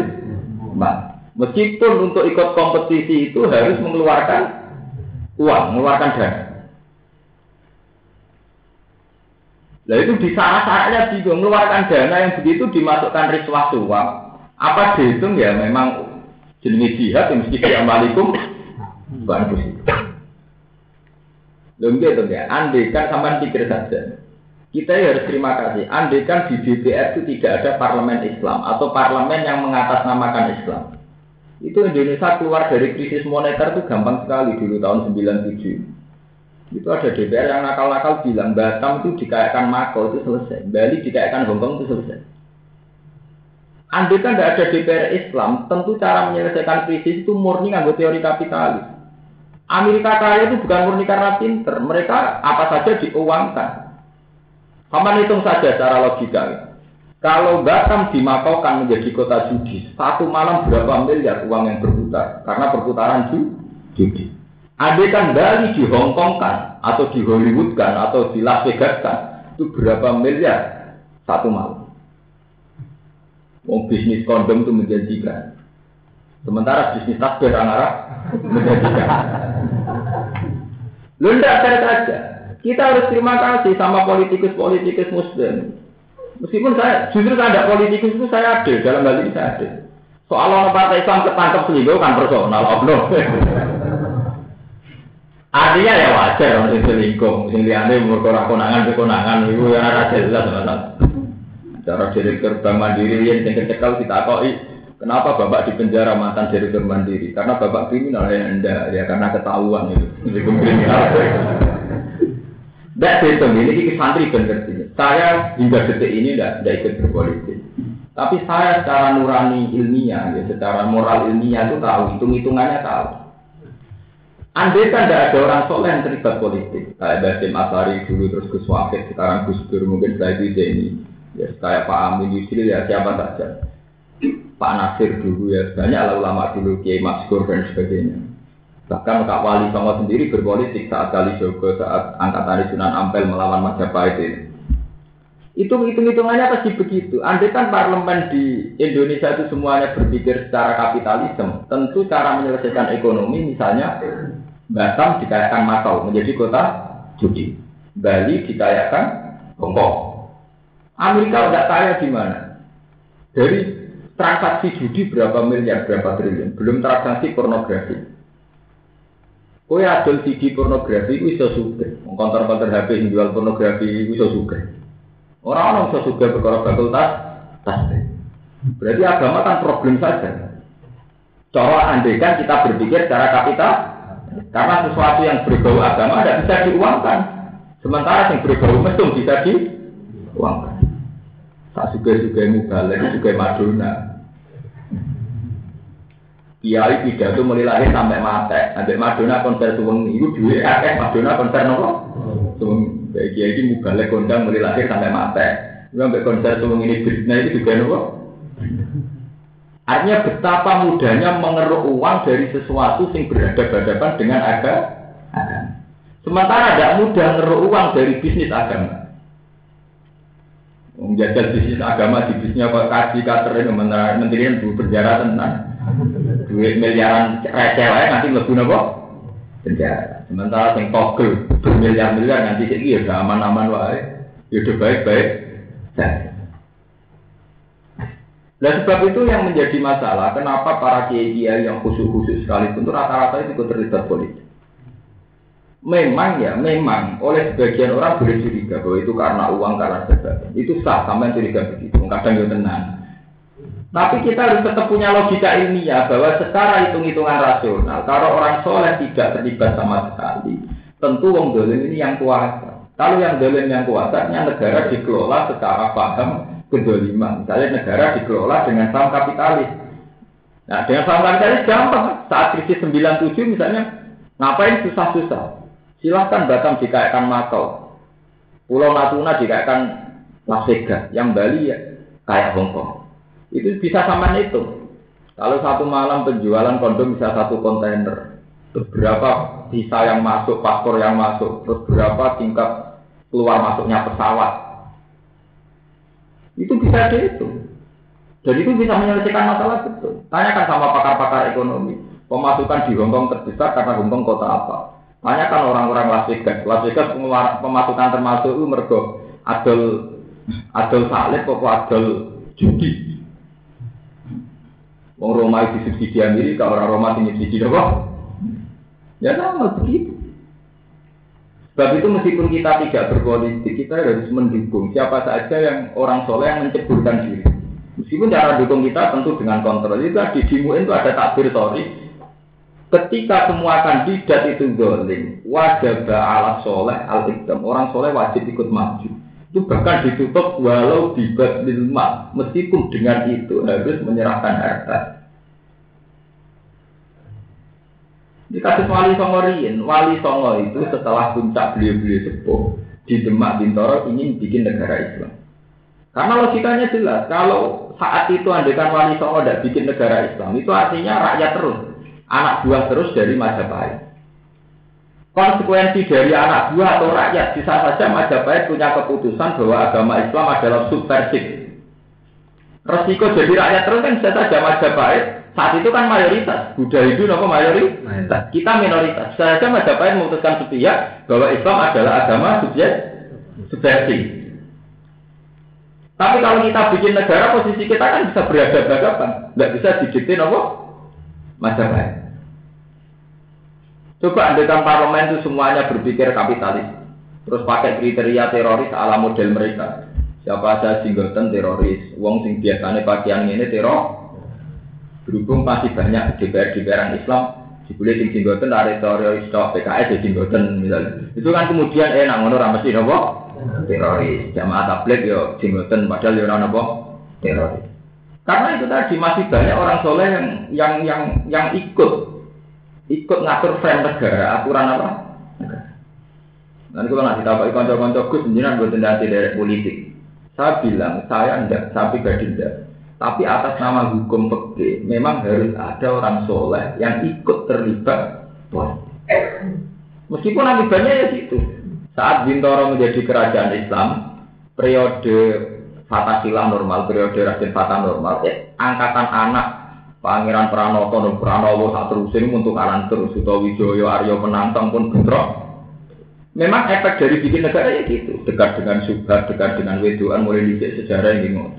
mak. Meskipun untuk ikut kompetisi itu harus mengeluarkan uang, mengeluarkan dana. Nah itu di syarat-syaratnya juga mengeluarkan dana yang begitu dimasukkan riswah suap. Apa dihitung ya memang jenis jihad yang mesti diamalikum Bukan positif. Lalu gitu ya, andai kan sampai pikir saja. Kita harus terima kasih. Andai kan di DPR itu tidak ada parlemen Islam atau parlemen yang mengatasnamakan Islam. Itu Indonesia keluar dari krisis moneter itu gampang sekali dulu tahun 97. Itu ada DPR yang nakal-nakal bilang Batam itu dikayakan Mako itu selesai, Bali dikayakan Hongkong itu selesai. Andai kan tidak ada DPR Islam, tentu cara menyelesaikan krisis itu murni nganggo teori kapitalis. Amerika kaya itu bukan murni karena pinter, mereka apa saja diuangkan. Paman hitung saja secara logika. Kalau Batam dimakaukan menjadi kota judi, satu malam berapa miliar uang yang berputar karena perputaran judi. Andai kan Bali di Hong Kong kan, atau di Hollywood kan, atau di Las Vegas kan, itu berapa miliar satu malam. Mau bisnis kondom itu menjanjikan. Sementara bisnis takbir anak menjanjikan. Lu tidak saya saja. Kita harus terima kasih sama politikus-politikus muslim. Meskipun saya, justru saya ada politikus itu saya ada, dalam hal ini saya ada. Soal orang partai Islam ketangkep selingkuh kan personal, oknum. Artinya ya wajar orang selingkuh, sing liane umur konangan konangan itu ya ada jelas. Cara direktur Bank Mandiri yang cekal kita kok Kenapa bapak di penjara mantan direktur mandiri? Karena bapak kriminal ya anda ya karena ketahuan itu direktur kriminal. Tidak itu ini santri benar Saya hingga detik ini tidak ikut berpolitik. Tapi saya secara nurani ilmiah, ya, secara moral ilmiah itu tahu, hitung hitungannya tahu. Andai kan tidak ada orang soleh yang terlibat politik, kayak Basim Asari dulu terus Gus Wafid, sekarang Gus Dur mungkin setelah itu ini Ya kayak Pak Amin Yusril ya siapa saja. Pak Nasir dulu ya banyak ulama dulu Kiai Maskur dan sebagainya. Bahkan Kak Wali Songo sendiri berpolitik saat kali Jogo saat angkatan Sunan Ampel melawan Majapahit itu. Itu hitung-hitungannya pasti begitu. Andai kan parlemen di Indonesia itu semuanya berpikir secara kapitalisme, tentu cara menyelesaikan ekonomi misalnya Batam dikayakan Makau menjadi kota judi. Bali dikayakan Hongkong. Amerika udah kaya di mana? Dari transaksi judi berapa miliar, berapa triliun. Belum transaksi pornografi. Kue adol CD pornografi itu bisa suka. Kontor-kontor HP yang jual pornografi itu suka. Orang-orang bisa juga perkara fakultas tasbih. Berarti agama kan problem saja. Cara andekan kita berpikir secara kapital, karena sesuatu yang berbau agama tidak bisa diuangkan. Sementara yang berbau mesum bisa diuangkan. Tak juga-juga mubalek, juga Madonna. Kiai pidato mulai lahir sampai mati. Sampai Madonna konser suwengi itu duit akeh Madonna konser nopo. Suwengi. Kayak kiai ini balik kondang mulai lahir sampai mati. Sampai konser tuh ini Britney itu juga nopo. Artinya betapa mudahnya mengeruk uang dari sesuatu yang berhadapan-hadapan dengan agama. Sementara tidak mudah mengeruk uang dari bisnis agama. Menjajal bisnis agama di bisnisnya kok kasih katerin menteri yang berpenjara tenang. Duit miliaran receh nanti lebih nopo penjara. Sementara yang togel bermiliar-miliar nanti sih ya udah aman-aman wae, ya udah baik-baik. Nah sebab itu yang menjadi masalah, kenapa para kiai-kiai yang khusus-khusus sekalipun itu rata-rata itu terlibat politik. Memang ya, memang oleh sebagian orang boleh curiga bahwa itu karena uang, karena sebagainya. Itu sah, sampai curiga begitu. Kadang ya tenang. Tapi kita harus tetap punya logika ilmiah bahwa secara hitung-hitungan rasional, kalau orang soleh tidak terlibat sama sekali, tentu wong dolim ini yang kuasa. Kalau yang dolim yang kuasa, negara dikelola secara paham kedoliman. Misalnya negara dikelola dengan saham kapitalis. Nah, dengan saham kapitalis gampang. Saat krisis 97 misalnya, ngapain susah-susah? Silahkan Batam dikaitkan Makau. Pulau Natuna dikaitkan Las Vegas. Yang Bali ya kayak Hongkong. Itu bisa sama itu. Kalau satu malam penjualan kondom bisa satu kontainer. Terus berapa visa yang masuk, paspor yang masuk, terus berapa tingkat keluar masuknya pesawat. Itu bisa dihitung. Dan itu bisa menyelesaikan masalah itu. Tanyakan sama pakar-pakar ekonomi. Pemasukan di Hongkong terbesar karena Hongkong kota apa? Tanyakan orang-orang Las Vegas. Las Vegas pemasukan termasuk itu mergo adol adol salib kok adol judi. Wong Roma itu subsidi Amerika, orang Roma itu subsidi? Ya sama begitu. Sebab itu meskipun kita tidak berpolitik, kita harus mendukung siapa saja yang orang soleh yang menceburkan diri. Meskipun cara dukung kita tentu dengan kontrol. Itu di Dimuin itu ada takbir tori. Ketika semua kandidat itu doling, wajib ala soleh al -ikdam. Orang soleh wajib ikut maju. Itu bahkan ditutup walau di lima, meskipun dengan itu harus menyerahkan harta. Di kasus Wali Songo Rien, Wali Songo itu setelah puncak beliau-beliau sepuh di Demak Bintoro ingin bikin negara Islam. Karena logikanya jelas, kalau saat itu andekan Wali Songo tidak bikin negara Islam, itu artinya rakyat terus, anak buah terus dari Majapahit. Konsekuensi dari anak buah atau rakyat bisa saja Majapahit punya keputusan bahwa agama Islam adalah subversif. Resiko jadi rakyat terus kan bisa saja Majapahit saat itu kan mayoritas, Buddha itu apa mayoritas. Kita minoritas. Saja Majapahit memutuskan sepihak bahwa Islam adalah agama subjek subversi. Tapi kalau kita bikin negara, posisi kita kan bisa berhadapan-hadapan. Nggak bisa didikte apa? Majapahit. Coba andekan parlemen itu semuanya berpikir kapitalis. Terus pakai kriteria teroris ala model mereka. Siapa saja singgoten teroris, wong sing biasanya pakaian ini teror, Berhubung masih banyak DPR-DPR Islam, dibeli sing singgoten ada teroris tok PKS ya singgoten misalnya. Itu kan kemudian eh nak ngono ra mesti napa? Teroris. Jamaah tabligh yo singgoten padahal yo napa? Teroris. Karena itu tadi masih banyak orang soleh yang yang yang yang ikut ikut ngatur frame negara, aturan apa? Nanti kalau nggak ditapai konco-konco gus, jenengan buat dari politik. Saya bilang, saya enggak, saya pribadi enggak. Tapi atas nama hukum peke, memang harus ada orang soleh yang ikut terlibat Meskipun akibatnya ya situ. Saat Bintoro menjadi kerajaan Islam, periode Fatasilah normal, periode Raden Fatah normal, eh, angkatan anak Pangeran Pranoto dan Pranowo saat terusin untuk kanan terus, Suto Wijoyo, Aryo Penantang pun bentrok. Memang efek dari bikin negara ya gitu, dekat dengan subhat, dekat dengan wedoan, mulai dicek sejarah yang bingung.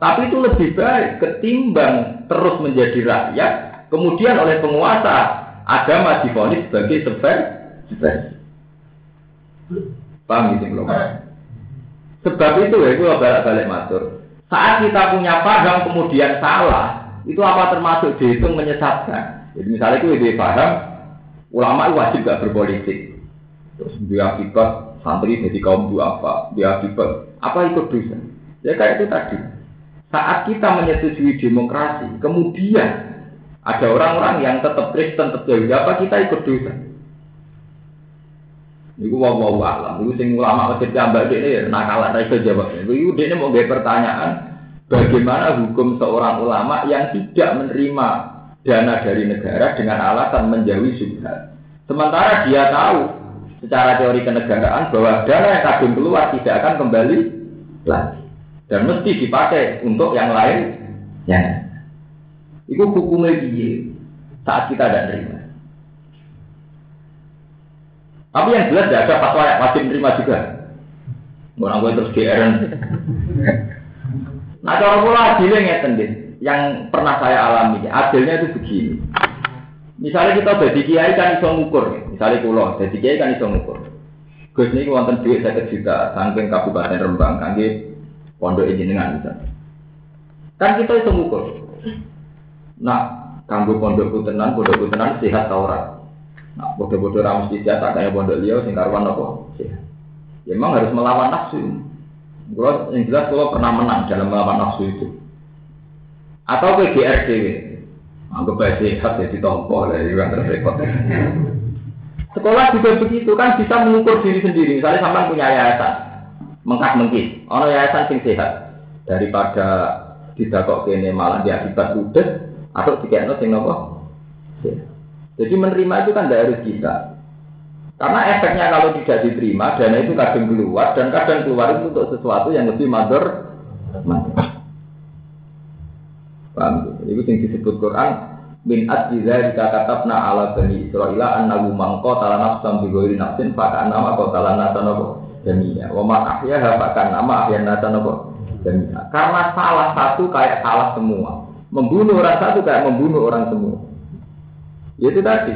Tapi itu lebih baik ketimbang terus menjadi rakyat, kemudian oleh penguasa agama difonis sebagai sebar. Paham gitu belum? Sebab itu ya, itu balik-balik matur. Saat kita punya paham kemudian salah, itu apa termasuk dihitung menyesatkan? Jadi misalnya itu ide paham, ulama wajib gak berpolitik. Terus dia akibat santri jadi kaum apa? Dia akibat apa ikut dosa? Ya kayak itu tadi. Saat kita menyetujui demokrasi, kemudian ada orang-orang yang tetap Kristen, tetap Yahudi, apa kita ikut dosa? Iku wow wow alam, iku sing ulama masjid jambak ini nakalan ra iso jawab. Iku ini mau nggak pertanyaan, bagaimana hukum seorang ulama yang tidak menerima dana dari negara dengan alasan menjauhi subhat. Sementara dia tahu secara teori kenegaraan bahwa dana yang kadung keluar tidak akan kembali lagi. Dan mesti dipakai untuk yang lain. Ya. Itu hukumnya dia saat kita tidak terima. Tapi yang jelas tidak ada fatwa yang wajib terima juga. Orang gue terus GR nah cara pula adilnya ngeten yang pernah saya alami adilnya itu begini Misalnya kita jadi kiai kan iso ngukur, misalnya kulo jadi kiai kan iso ngukur. Gus ini wonten duit saya juta, saking kabupaten Rembang, kangge pondok jenengan misalnya. Kan kita iso ngukur. Nah, kanggo pondok tenan, pondok tenan sehat tau ora? Nah, bodoh-bodoh ramus tidak tak kayak pondok liau sing karuan apa? Sehat. Ya, memang harus melawan nafsu. Kalau yang jelas kalau pernah menang dalam melawan nafsu itu. Atau ke GRDW, Anggap baik sehat jadi tompo lah, itu kan repot. Sekolah juga begitu kan bisa mengukur diri sendiri. Misalnya sampai punya yayasan, mengkat mengkis, orang yayasan sing sehat daripada tidak kok kene malah diakibat udah atau tiga sing nopo. Jadi menerima itu kan tidak harus kita. Karena efeknya kalau tidak diterima, dana itu kadang keluar dan kadang keluar itu untuk sesuatu yang lebih mador. Paham? Itu yang disebut Quran min adzi dzalika katabna ala bani Israil annahu man qatala nafsan bi ghairi nafsin fa kana ma qatala nafsan jami'a wa ma ahyaha fa kana ma ahyan nafsan jami'a karena salah satu kayak salah semua. Membunuh orang satu kayak membunuh orang semua. Ya itu tadi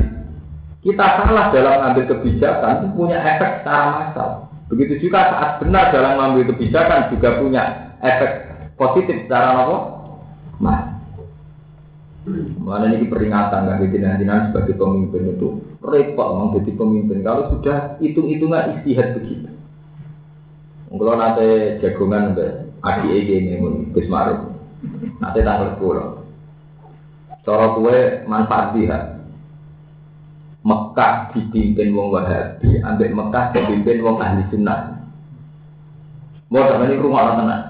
kita salah dalam mengambil kebijakan itu punya efek secara massal begitu juga saat benar dalam mengambil kebijakan juga punya efek positif secara apa? Mas. Mana ini peringatan nggak jadi nanti sebagai pemimpin itu repot mau jadi pemimpin kalau sudah hitung-hitungan istihad begitu. Kalau nanti jagongan be adi ini Gus Maruf, nanti tanggal sepuluh. Cara kue manfaat dia. Mekah dipimpin wong Wahabi, ambil Mekah dipimpin wong ahli sunnah. Mau ini rumah tenan.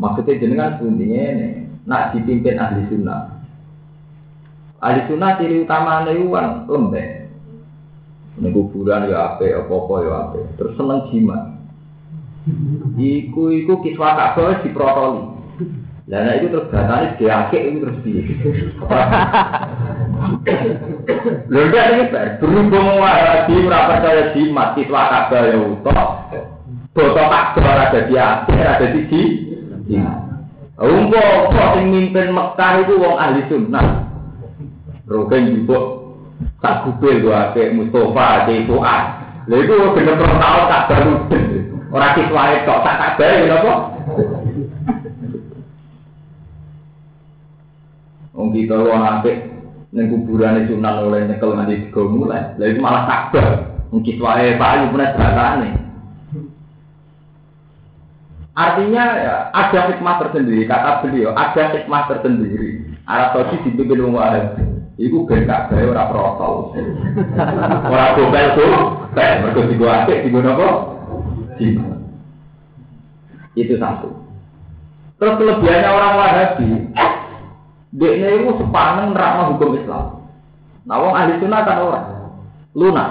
Maksudnya jenengan bunyinya ini nak dipimpin ahli sunnah. Ahli sunnah ciri utama itu kan lembek. Ini kuburan ya ape, apa-apa ya. Terus seneng jimat. Iku iku kiswa kabeh diprotoli. Lah nek itu terus batane diakek itu terus piye? Lha gak iki berhubung wae ora percaya jimat kiswa kabeh ya utuh. Boto kabeh ora dadi akeh, ora dadi jimat. Umpo kok sing mimpin Mekah itu wong ahli sunnah. Rogen juga tak kupil gua ke Mustafa ke Fuad. Lha iku bener bener tau tak baru. Ora kiswae kok tak kabar ya apa? Wong kita wong ning kuburan sunan oleh nyekel nganti digo mulai. Lha itu malah kabar. Wong kiswae payu punya batane. Artinya ya, ada hikmah tersendiri, kata beliau, ada hikmah tersendiri. Arab Saudi dipimpin wong Arab. Iku ben gak gawe ora protol. Ora gobel tuh, kayak mergo digo apik digo napa? Itu satu. Terus kelebihannya orang Wahabi, dia itu sepaneng nerangno hukum Islam. Nah, wong ahli sunnah kan orang lunak.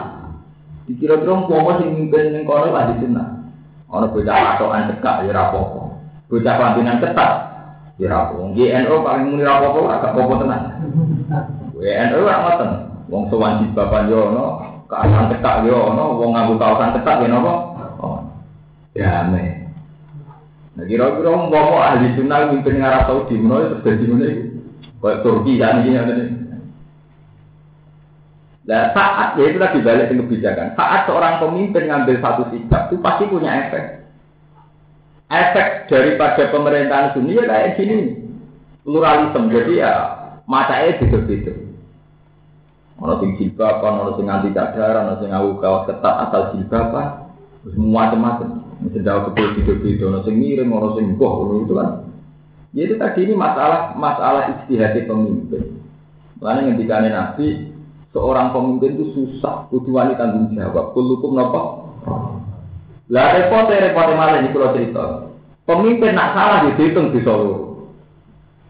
Dikira-kira mau sing mimpin ning kono ahli sunnah. Ono bocah patokan cekak ya ora apa-apa. Bocah pampinan ketat ya ora apa. GNO paling muni ora apa-apa agak apa tenan. GNO ora ngoten. Wong sowan bapak yo ono, kaosan ketak yo ono, wong nganggo kaosan ketak ya napa? Oh. Damai. Nah, kira-kira mau ahli sunnah mimpin Arab Saudi, menurut terjadi mana itu? Kayak Turki kan ini ada. Nah, saat ya itu lagi balik ke kebijakan. Saat seorang pemimpin ngambil satu sikap itu pasti punya efek. Efek daripada pemerintahan dunia kayak gini, pluralisme. Jadi ya matanya beda-beda. Ono sing jilbaban, ono sing anti cadar, ono sing ngawu kaos ketat asal jilbaban, semua macam-macam. Mesti jauh ke beda-beda, ono sing miring, ono sing boh, itu kan. Ya itu tadi ini masalah masalah istihad pemimpin. Makanya ketika Nabi seorang pemimpin itu susah, kudu wani tanggung jawab. Kulukum nopo. Lah repot repot malah ini kalau cerita. Pemimpin nak salah dihitung di Solo.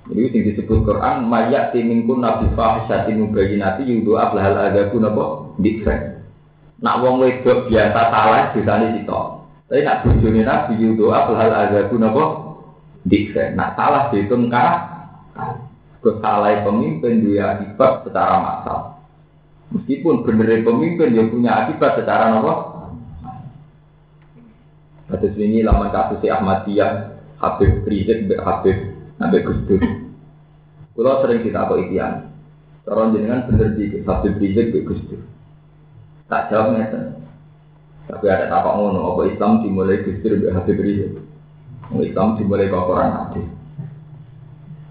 Ini yang disebut Quran, mayak timingkun nabi fahisyatin mubayinati yudo ablahal agaku nopo dikren. Nak wong wedok biasa salah di sana situ. Tapi nak bujuni nabi yudo ablahal agaku nopo dikren. Nak salah dihitung kah? Kesalai pemimpin dia akibat secara massal. Meskipun benar pemimpin yang punya akibat secara nopo. Kasus ini lama kasus Ahmadiyah, Habib Rizik, Habib Nabi Gus Dur. Kalau sering kita kok ikian, orang jenengan bener di Habib Rizik, Gus Dur. Tak jawab ngeten. Tapi ada tapak ngono, apa Islam dimulai Gus Dur, Habib Rizik. Islam dimulai kok Quran hadis.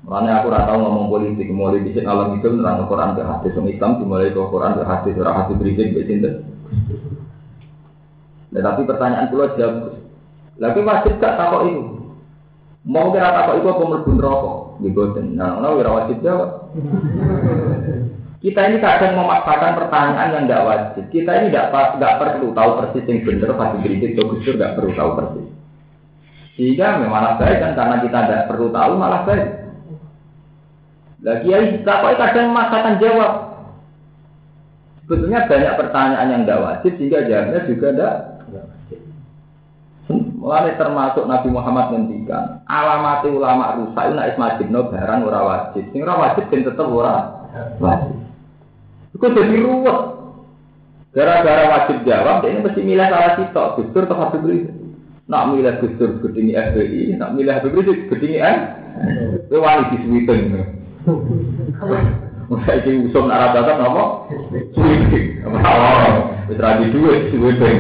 Makanya aku rata ngomong politik, mulai di alam itu nerang Quran ke hadis, Islam dimulai ke Quran ke hadis, orang hadis berisik ke sini. Nah, tapi pertanyaan pulau jawab, lagi wajib gak takut itu? Mau kira takut itu apa melebur rokok? Gitu, nah, nah, kira wajib jawab. Kita ini kadang memaksakan pertanyaan yang tidak wajib. Kita ini tidak tidak perlu tahu persis yang benar, pasti berisik atau gusur tidak perlu tahu persis. Sehingga malah baik kan karena kita tidak perlu tahu malah baik. Lah kiai kok kadang memaksakan jawab. Sebetulnya banyak pertanyaan yang tidak wajib sehingga jawabnya juga tidak wajib. Mulai termasuk Nabi Muhammad ngendikan alamat ulama rusak itu nak ismajibno barang ora wajib. Sing ora wajib ben tetep ora wajib. Itu jadi ruwet. Gara-gara wajib jawab, dia ini mesti milih salah sitok, atau Habib Rizik. Nak milih Gustur gedingi FBI, nak milih Habib Rizik gedingi N. Itu wani disuwiting. Masa ini usum nak rata apa? Suwing. Oh, wis ra duit suwing.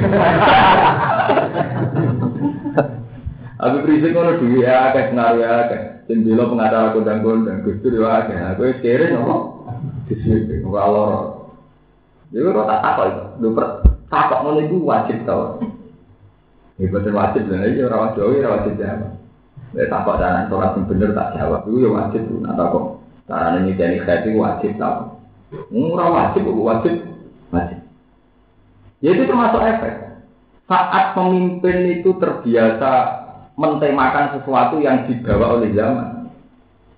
Aku prinsip ngono duwe akeh pengaruh akeh. Sing bela pengacara kondang-kondang Gustur yo akeh. Aku wis kere nopo? Disuwing ora loro. Jadi kalau tak takut itu, lu per itu wajib tau. Betul wajib lah, ini orang wajib, orang wajib jawab. Ya takut jangan sholat yang bener tak jawab, itu ya wajib nah takut. Karena ini jadi itu wajib tahu. Murah wajib, wajib, wajib. Ya itu termasuk efek. Saat pemimpin itu terbiasa mentemakan sesuatu yang dibawa oleh zaman,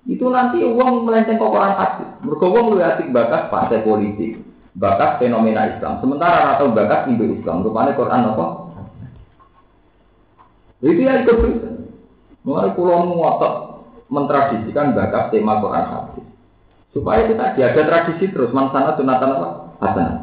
itu nanti uang melenceng ke orang hati. Mereka uang lebih asik bakas partai politik, bakas fenomena Islam. Sementara atau bakas Indo Islam, rupanya Quran apa? Itu ya ikut Mulai pulau ngotot mentradisikan bakat tema Quran hadis. Supaya kita ada tradisi terus mansana sunatan apa? Hasanah.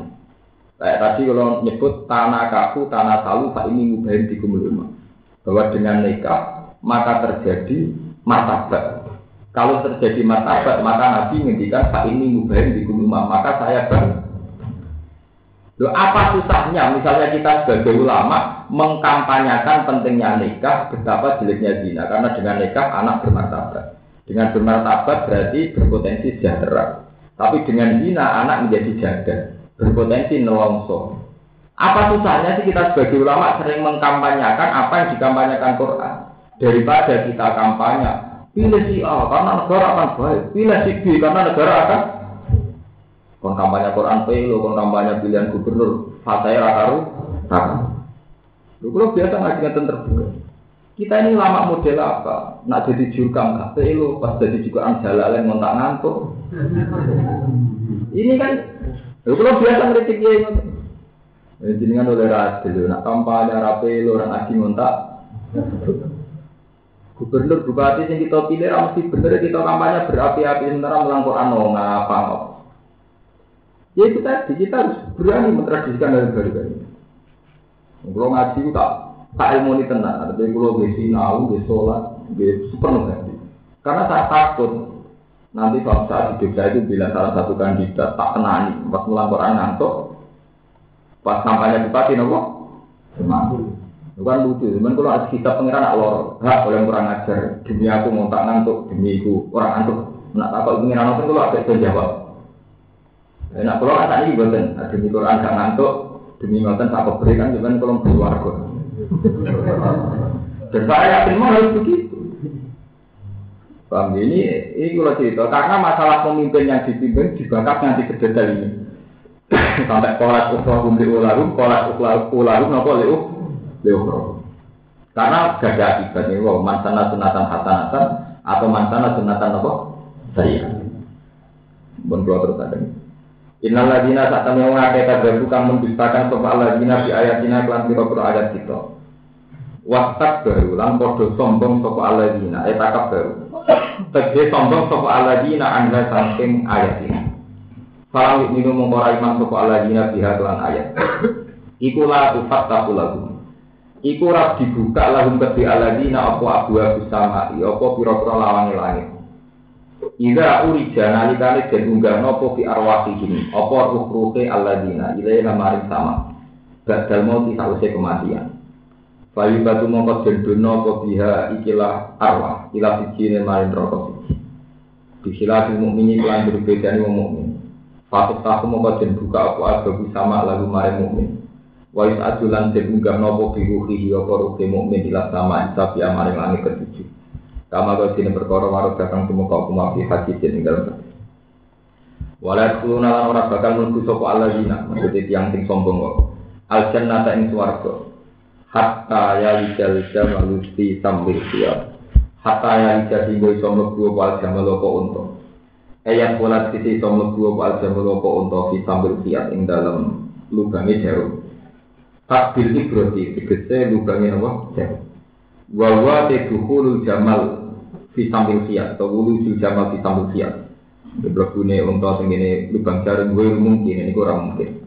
Kayak tadi kalau nyebut tanah kaku, tanah salu, pak ini mubahin di kumuluma. Bahwa dengan nikah maka terjadi martabat. Kalau terjadi martabat, maka Nabi menghentikan pak ini mubahin di kumuluma. Maka saya ber Loh, apa susahnya misalnya kita sebagai ulama mengkampanyakan pentingnya nikah betapa jeleknya zina karena dengan nikah anak bermartabat. Dengan bermartabat berarti berpotensi sejahtera. Tapi dengan zina anak menjadi jaga, berpotensi nelongso. Apa susahnya sih kita sebagai ulama sering mengkampanyakan apa yang dikampanyakan Quran daripada kita kampanye pilih si A karena negara akan baik, pilih si B karena negara akan kon kampanye Quran pelo, kon kampanye pilihan gubernur, fataya rakaru, rakaru. Lu kalau biasa ngaji terbuka. Kita ini lama model apa? Nak jadi jurkam kafe lu, pas jadi juga anjalalen ngontak ngantuk. Ini kan, lu kalau biasa ngeritik ya, ini jadi kan oleh radil, nak kampanye rapi lu orang aji ngontak. Gubernur bupati yang kita pilih mesti bener kita kampanye berapi-api sementara melangkau ano ngapa Ya itu tadi kita harus berani mentradisikan dari baru ini. Kalau ngaji itu tak tak ilmu ini tenang, tapi kalau besi nau, besi sholat, besi sepenuh hati. Karena saya takut nanti suatu saat di Jogja itu bila salah satu kandidat tak kenani pas melangkau ngantuk, pas kampanye bupati nopo, mati. Bukan lucu, cuman kalau ada kitab pengiran nak lor, hak oleh kurang ajar, demi aku mau tak ngantuk, demi aku orang ngantuk, nak takut pengiran itu kalau ada jawab. Nah, kalau kata ini buatan, demi Quran gak ngantuk, demi ngoten tak beri kan, cuman kalau keluar kok. Dan saya yakin mau harus begitu. Paham ini, ini kalau cerita, karena masalah pemimpin yang dipimpin dibakar nanti ke detail ini. Sampai kolat ukhlahu li ulahu, kolat ukhlahu nopo li Leokro. Karena gak ada akibatnya, wow, mansana sunatan hasanatan atau mansana sunatan apa? Saya. Bon keluar terus ada. Innal ladina saat kami mengakai kagabu kang mendustakan sopa ladina di ayatina kelan piro-piro ayat kita. Wastak baru lan podo sombong sopa aladina, etakap baru. Tegde sombong sopa aladina anda saking ayat ini. Falang minum mengkorai iman sopa aladina biha kelan ayat. Ikulah ufat tahu lagu. Iku ora dibuka lahum kedhi aladina apa abu abu sama apa pira-pira lawange langit. Ida urija nalikane den unggah napa fi arwahihim apa ruh-ruhe aladina ilaina maring sama. Badal mau sause kematian. Bayu batu mongko den dono apa biha ikilah arwah ila sijine maring neraka siji. Disilafi mukmini kelan berbedani wong mukmin. Fatut tahu mongko den buka apa abu sama lalu maring mukmin. Wa adulan den unggah napa biruhi apa ruhi mukmin ila sama isabi amaring langit ketujuh. Kama kau sini perkara warok datang semua kau kuma fi hati ing dalam hati. Walau kuluna lan ora bakal nunggu sopo Allah zina, maksudnya tiang sing sombong kok. Al jannata ing swarga. Hatta ya lijal jamalusti sambil siap. Hatta ya lijal hingga iso mlebu apa al jamal apa unta. Ayat sisi iso mlebu apa al jamal apa unta fi sambil siap ing dalam lubange jarum. Takbil ibroti, tegese lubangnya apa? Jarum. Wawa teduhulul jamal fi sambil siap, atau wulu jamal fi sambil siap. Berbune untuk sing lubang jarum gue mungkin ini kurang mungkin.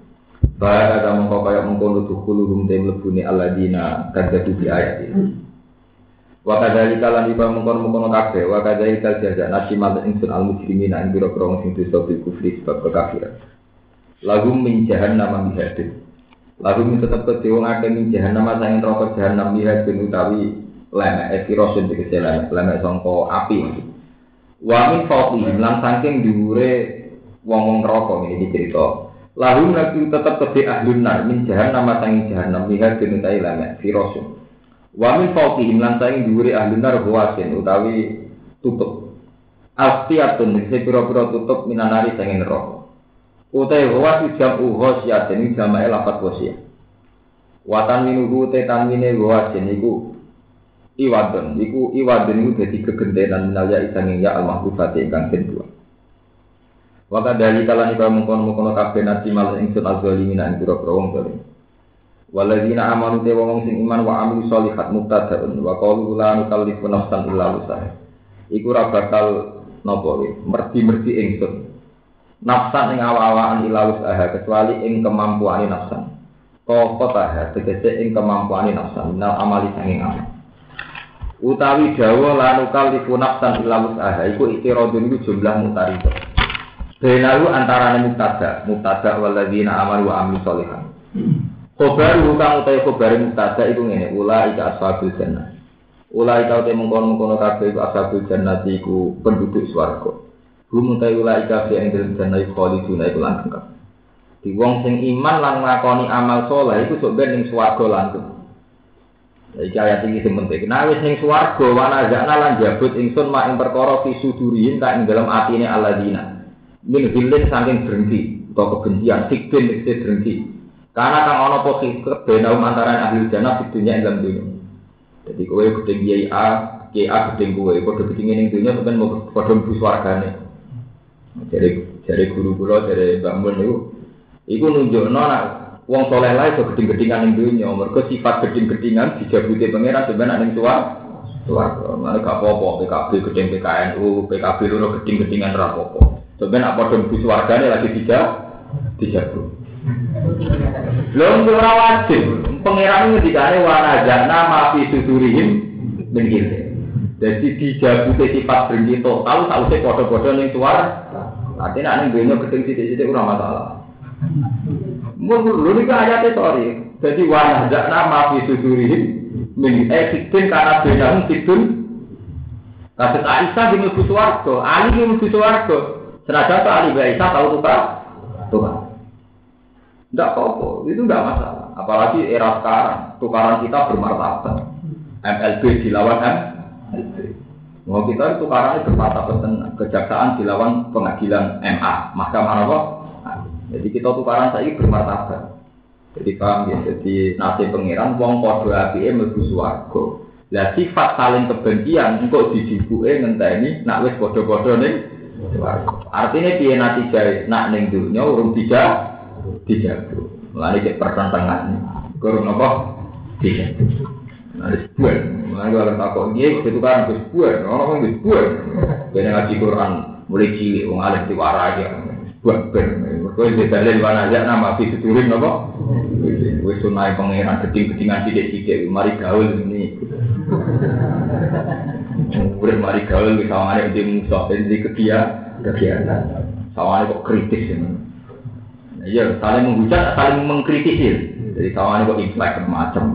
Bahaya kata mengkau kayak mengkono tuhulu rumte melebuni aladina kadadu di ayat ini. Wakadari kalan iba mengkono kafe, wakadari kal jaza nasi mal insun al muslimina ing biro biro sing dosa bil kufri sebab kekafiran. Lagu minjahan nama mihadin. Lagu min tetap ke wong akeh min nama sang neraka jahanam mihadin utawi lemek ekirosun dikese lemek lemek sangka api. Wa min fawqihim lan saking dhuwure wong-wong neraka ini dicerita. Lahum nabi tetap kedhe ahlun nar min jahannam sang jahannam lihat den utawi lamek firosun. Wa min fawqihim lan sang dhuwure ahlun nar huwasin utawi tutup. Astiatun se pira-pira tutup minanari sang neraka. Utai huwas jam uhosiyat ini jamae lapat wasiyah. Watan minuhu te tanmine huwasin iku iwadon iku iwadon iku dadi gegentenan minalya isanging ya al-mahfufati ingkang den dua. Waka dari kala nika mengkono mengkono kabeh nasi mal ingsun azalimin ing pira-pira wong zalim. Waladina amanu te wong sing iman wa amilu sholihat mubtadaun wa qalu la nukallifu nafsan illa wusaha. Iku ora bakal napa merdi-merdi ingsun. Nafsan ing awa-awaan illa wusaha kecuali ing kemampuane nafsan. Koko taha tegese ing kemampuane nafsan minal amali sanging amal. Utawi dawa la nukallifu nafsan illa wusaha iku ikiradun iku jumlah mutarifah. Benalu antara mubtada, mubtada waladina amal wa amil solihan. Khobar hukang utai khobar mubtada itu ngene, ula ika ashabul jannah. Ula ika utai mengkono mengkono kabeh iku ashabul jannah iku penduduk swarga. Hum utai ula ika fi engdel jannah iku khaliduna iku langgeng kabeh. Di wong sing iman lan nglakoni amal soleh iku sok ning swarga langgeng. Iki ayat iki sing penting. Nah wis ning swarga wana zakna lan jabut ingsun mak ing perkara fi suduriyin tak ing dalam atine alladzina. Min hilin saking berhenti atau kebencian. Sikbin itu berhenti karena kang ono posisi kebenaum antara ahli jannah di dunia dalam dunia Jadi kowe gedeng kiai A, kiai A gedeng kowe, padha gedenge ning dunya sampeyan mau padha mlebu swargane. Jadi dari guru kula dari Mbak Mun niku iku nunjukno nak wong saleh lae iso gedeng-gedingan ning dunya, mergo sifat gedeng-gedingan dijabuti pangeran sampeyan ning suwarga. Suwarga, mana gak apa-apa, PKB gedeng PKNU, PKB loro gedeng-gedingan ra apa-apa. Sampeyan apa padha mlebu swargane lagi dijak dijabu. Lho ora wajib. Pangeran ngendikane wana jana mafi sudurihim min ilmi. Jadi dijabuti sifat berhenti total sausé padha-padha ning suar. Artinya ning dunya gedeng sithik-sithik ora masalah. Mun lho niku ayate sorry. Jadi wana jana mafi sudurihim min eksidin karena benang sidun. Kasus Aisyah di mlebu swarga, Ali di mlebu swarga. Senajan Ali Aisyah tahu tukar Tuhan. Tidak apa-apa, itu tidak masalah. Apalagi era sekarang, tukaran kita bermartabat. MLB dilawan MLB. Mau kita itu tukaran bermartabat tenang. Kejaksaan dilawan pengadilan MA, Mahkamah apa? Jadi kita tukaran saya bermartabat. Jadi paham ya, jadi nasi pengiran, wong podo api mlebu swarga. Lah sifat saling kebencian engkau dijibuke ngenteni nak wis podo-podo ning. Artinya piye natijah nak ning dunya urung dijak dijago. Mulane cek pertentangan. Kurang apa? Dijago. Nah, sebuah. Mulane kalau takut dia itu kan sebuah. Orang kan sebuah. Kena ngaji Quran mulai cilik, wong alim diwara ben. Kau itu dalil aja nama fi seturin apa? Wis sunai pangeran geding-gedingan sidik-sidik. Mari gaul ini. Udah mari gaul bisa mari di musuh di kegiatan kegiatan. Sawane kok kritis ini. Iya, saling menghujat, saling mengkritisi. Jadi sawane kok implek macam.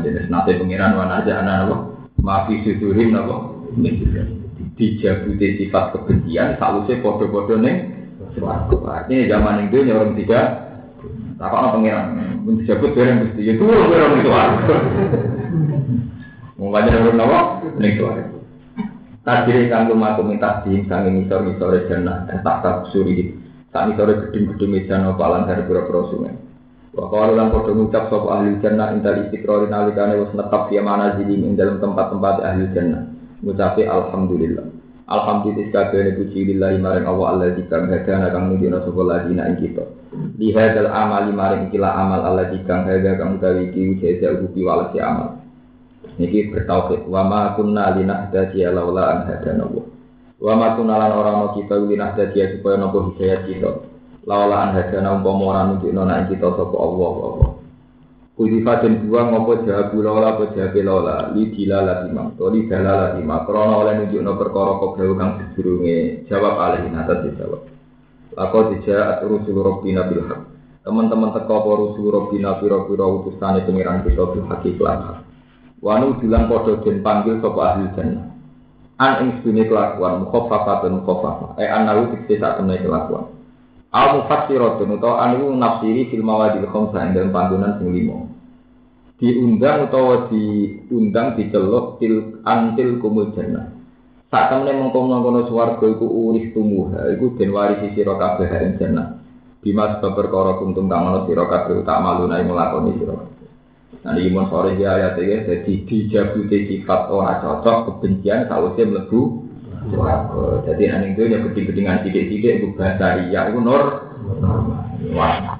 Jadi nanti pengiran mana aja anak apa? Maafi sudurin apa? Dijabuti sifat kebencian, salusnya podo-podo neng. Artinya zaman itu orang tiga. Tak apa pengiran, menjabut barang mesti itu orang itu Mau baca orang apa? Neng itu Tajiri kanggo maku minta dim kanggo ngisor ngisor jannah tak tak suri tak ngisor gedung-gedung mejan apa alam dari pura-pura sungai. Waktu lan podo ngucap sapa ahli jannah intal istiqrori nalikane wis netap ya mana ing dalam tempat-tempat ahli jannah. Ngucapi alhamdulillah. Alhamdulillah kabehane puji lillahi maring Allah Allah dikang hadana kang nunjukna sapa ladina ing kita. Li hadzal amali maring kila amal Allah dikang hadza kang utawi iki jaza ubi walasi amal. Niki bertauhid wa ma kunna linahdadiya laula an hadana Allah. Wa ma kunna lan ora ana kita linahdadiya supaya nopo hidayah kita. Laula an hadana umpama ora nunjukno nek kita sapa Allah apa. Kudifa den buang apa jawabu laula apa jawabe laula li dilala imam to li dalala imam krana oleh nunjukno perkara kobra kang sedurunge jawab alih atas dijawab. Lako dijak rusul rabbina bil haq. Teman-teman teko apa rusul rabbina pira-pira utusane pengiran kita bil haq lan Wanu bilang podo den panggil sapa ahli jannah. An ing sedune kelakuan mukhaffafatun mukhaffafa. Eh anahu tikse sak temne kelakuan. Al mufassiratun utawa anu nafsiri fil mawadil khamsa ing dalam panggonan sing lima. Diundang utawa diundang diceluk til antil kumul jannah. Sak temne mengkono-kono swarga iku urip tumuha iku den warisi sira kabeh jannah. Bimas perkara kuntum kang ana sira kabeh tak maluna ing nglakoni sira. Nah, ini mun sore dia ayat ini, jadi dijabuti sifat orang cocok, kebencian, sausnya melebu. Jadi, nanti itu ya geding-gedingan sidik-sidik, itu bahasa iya, nor. Wah.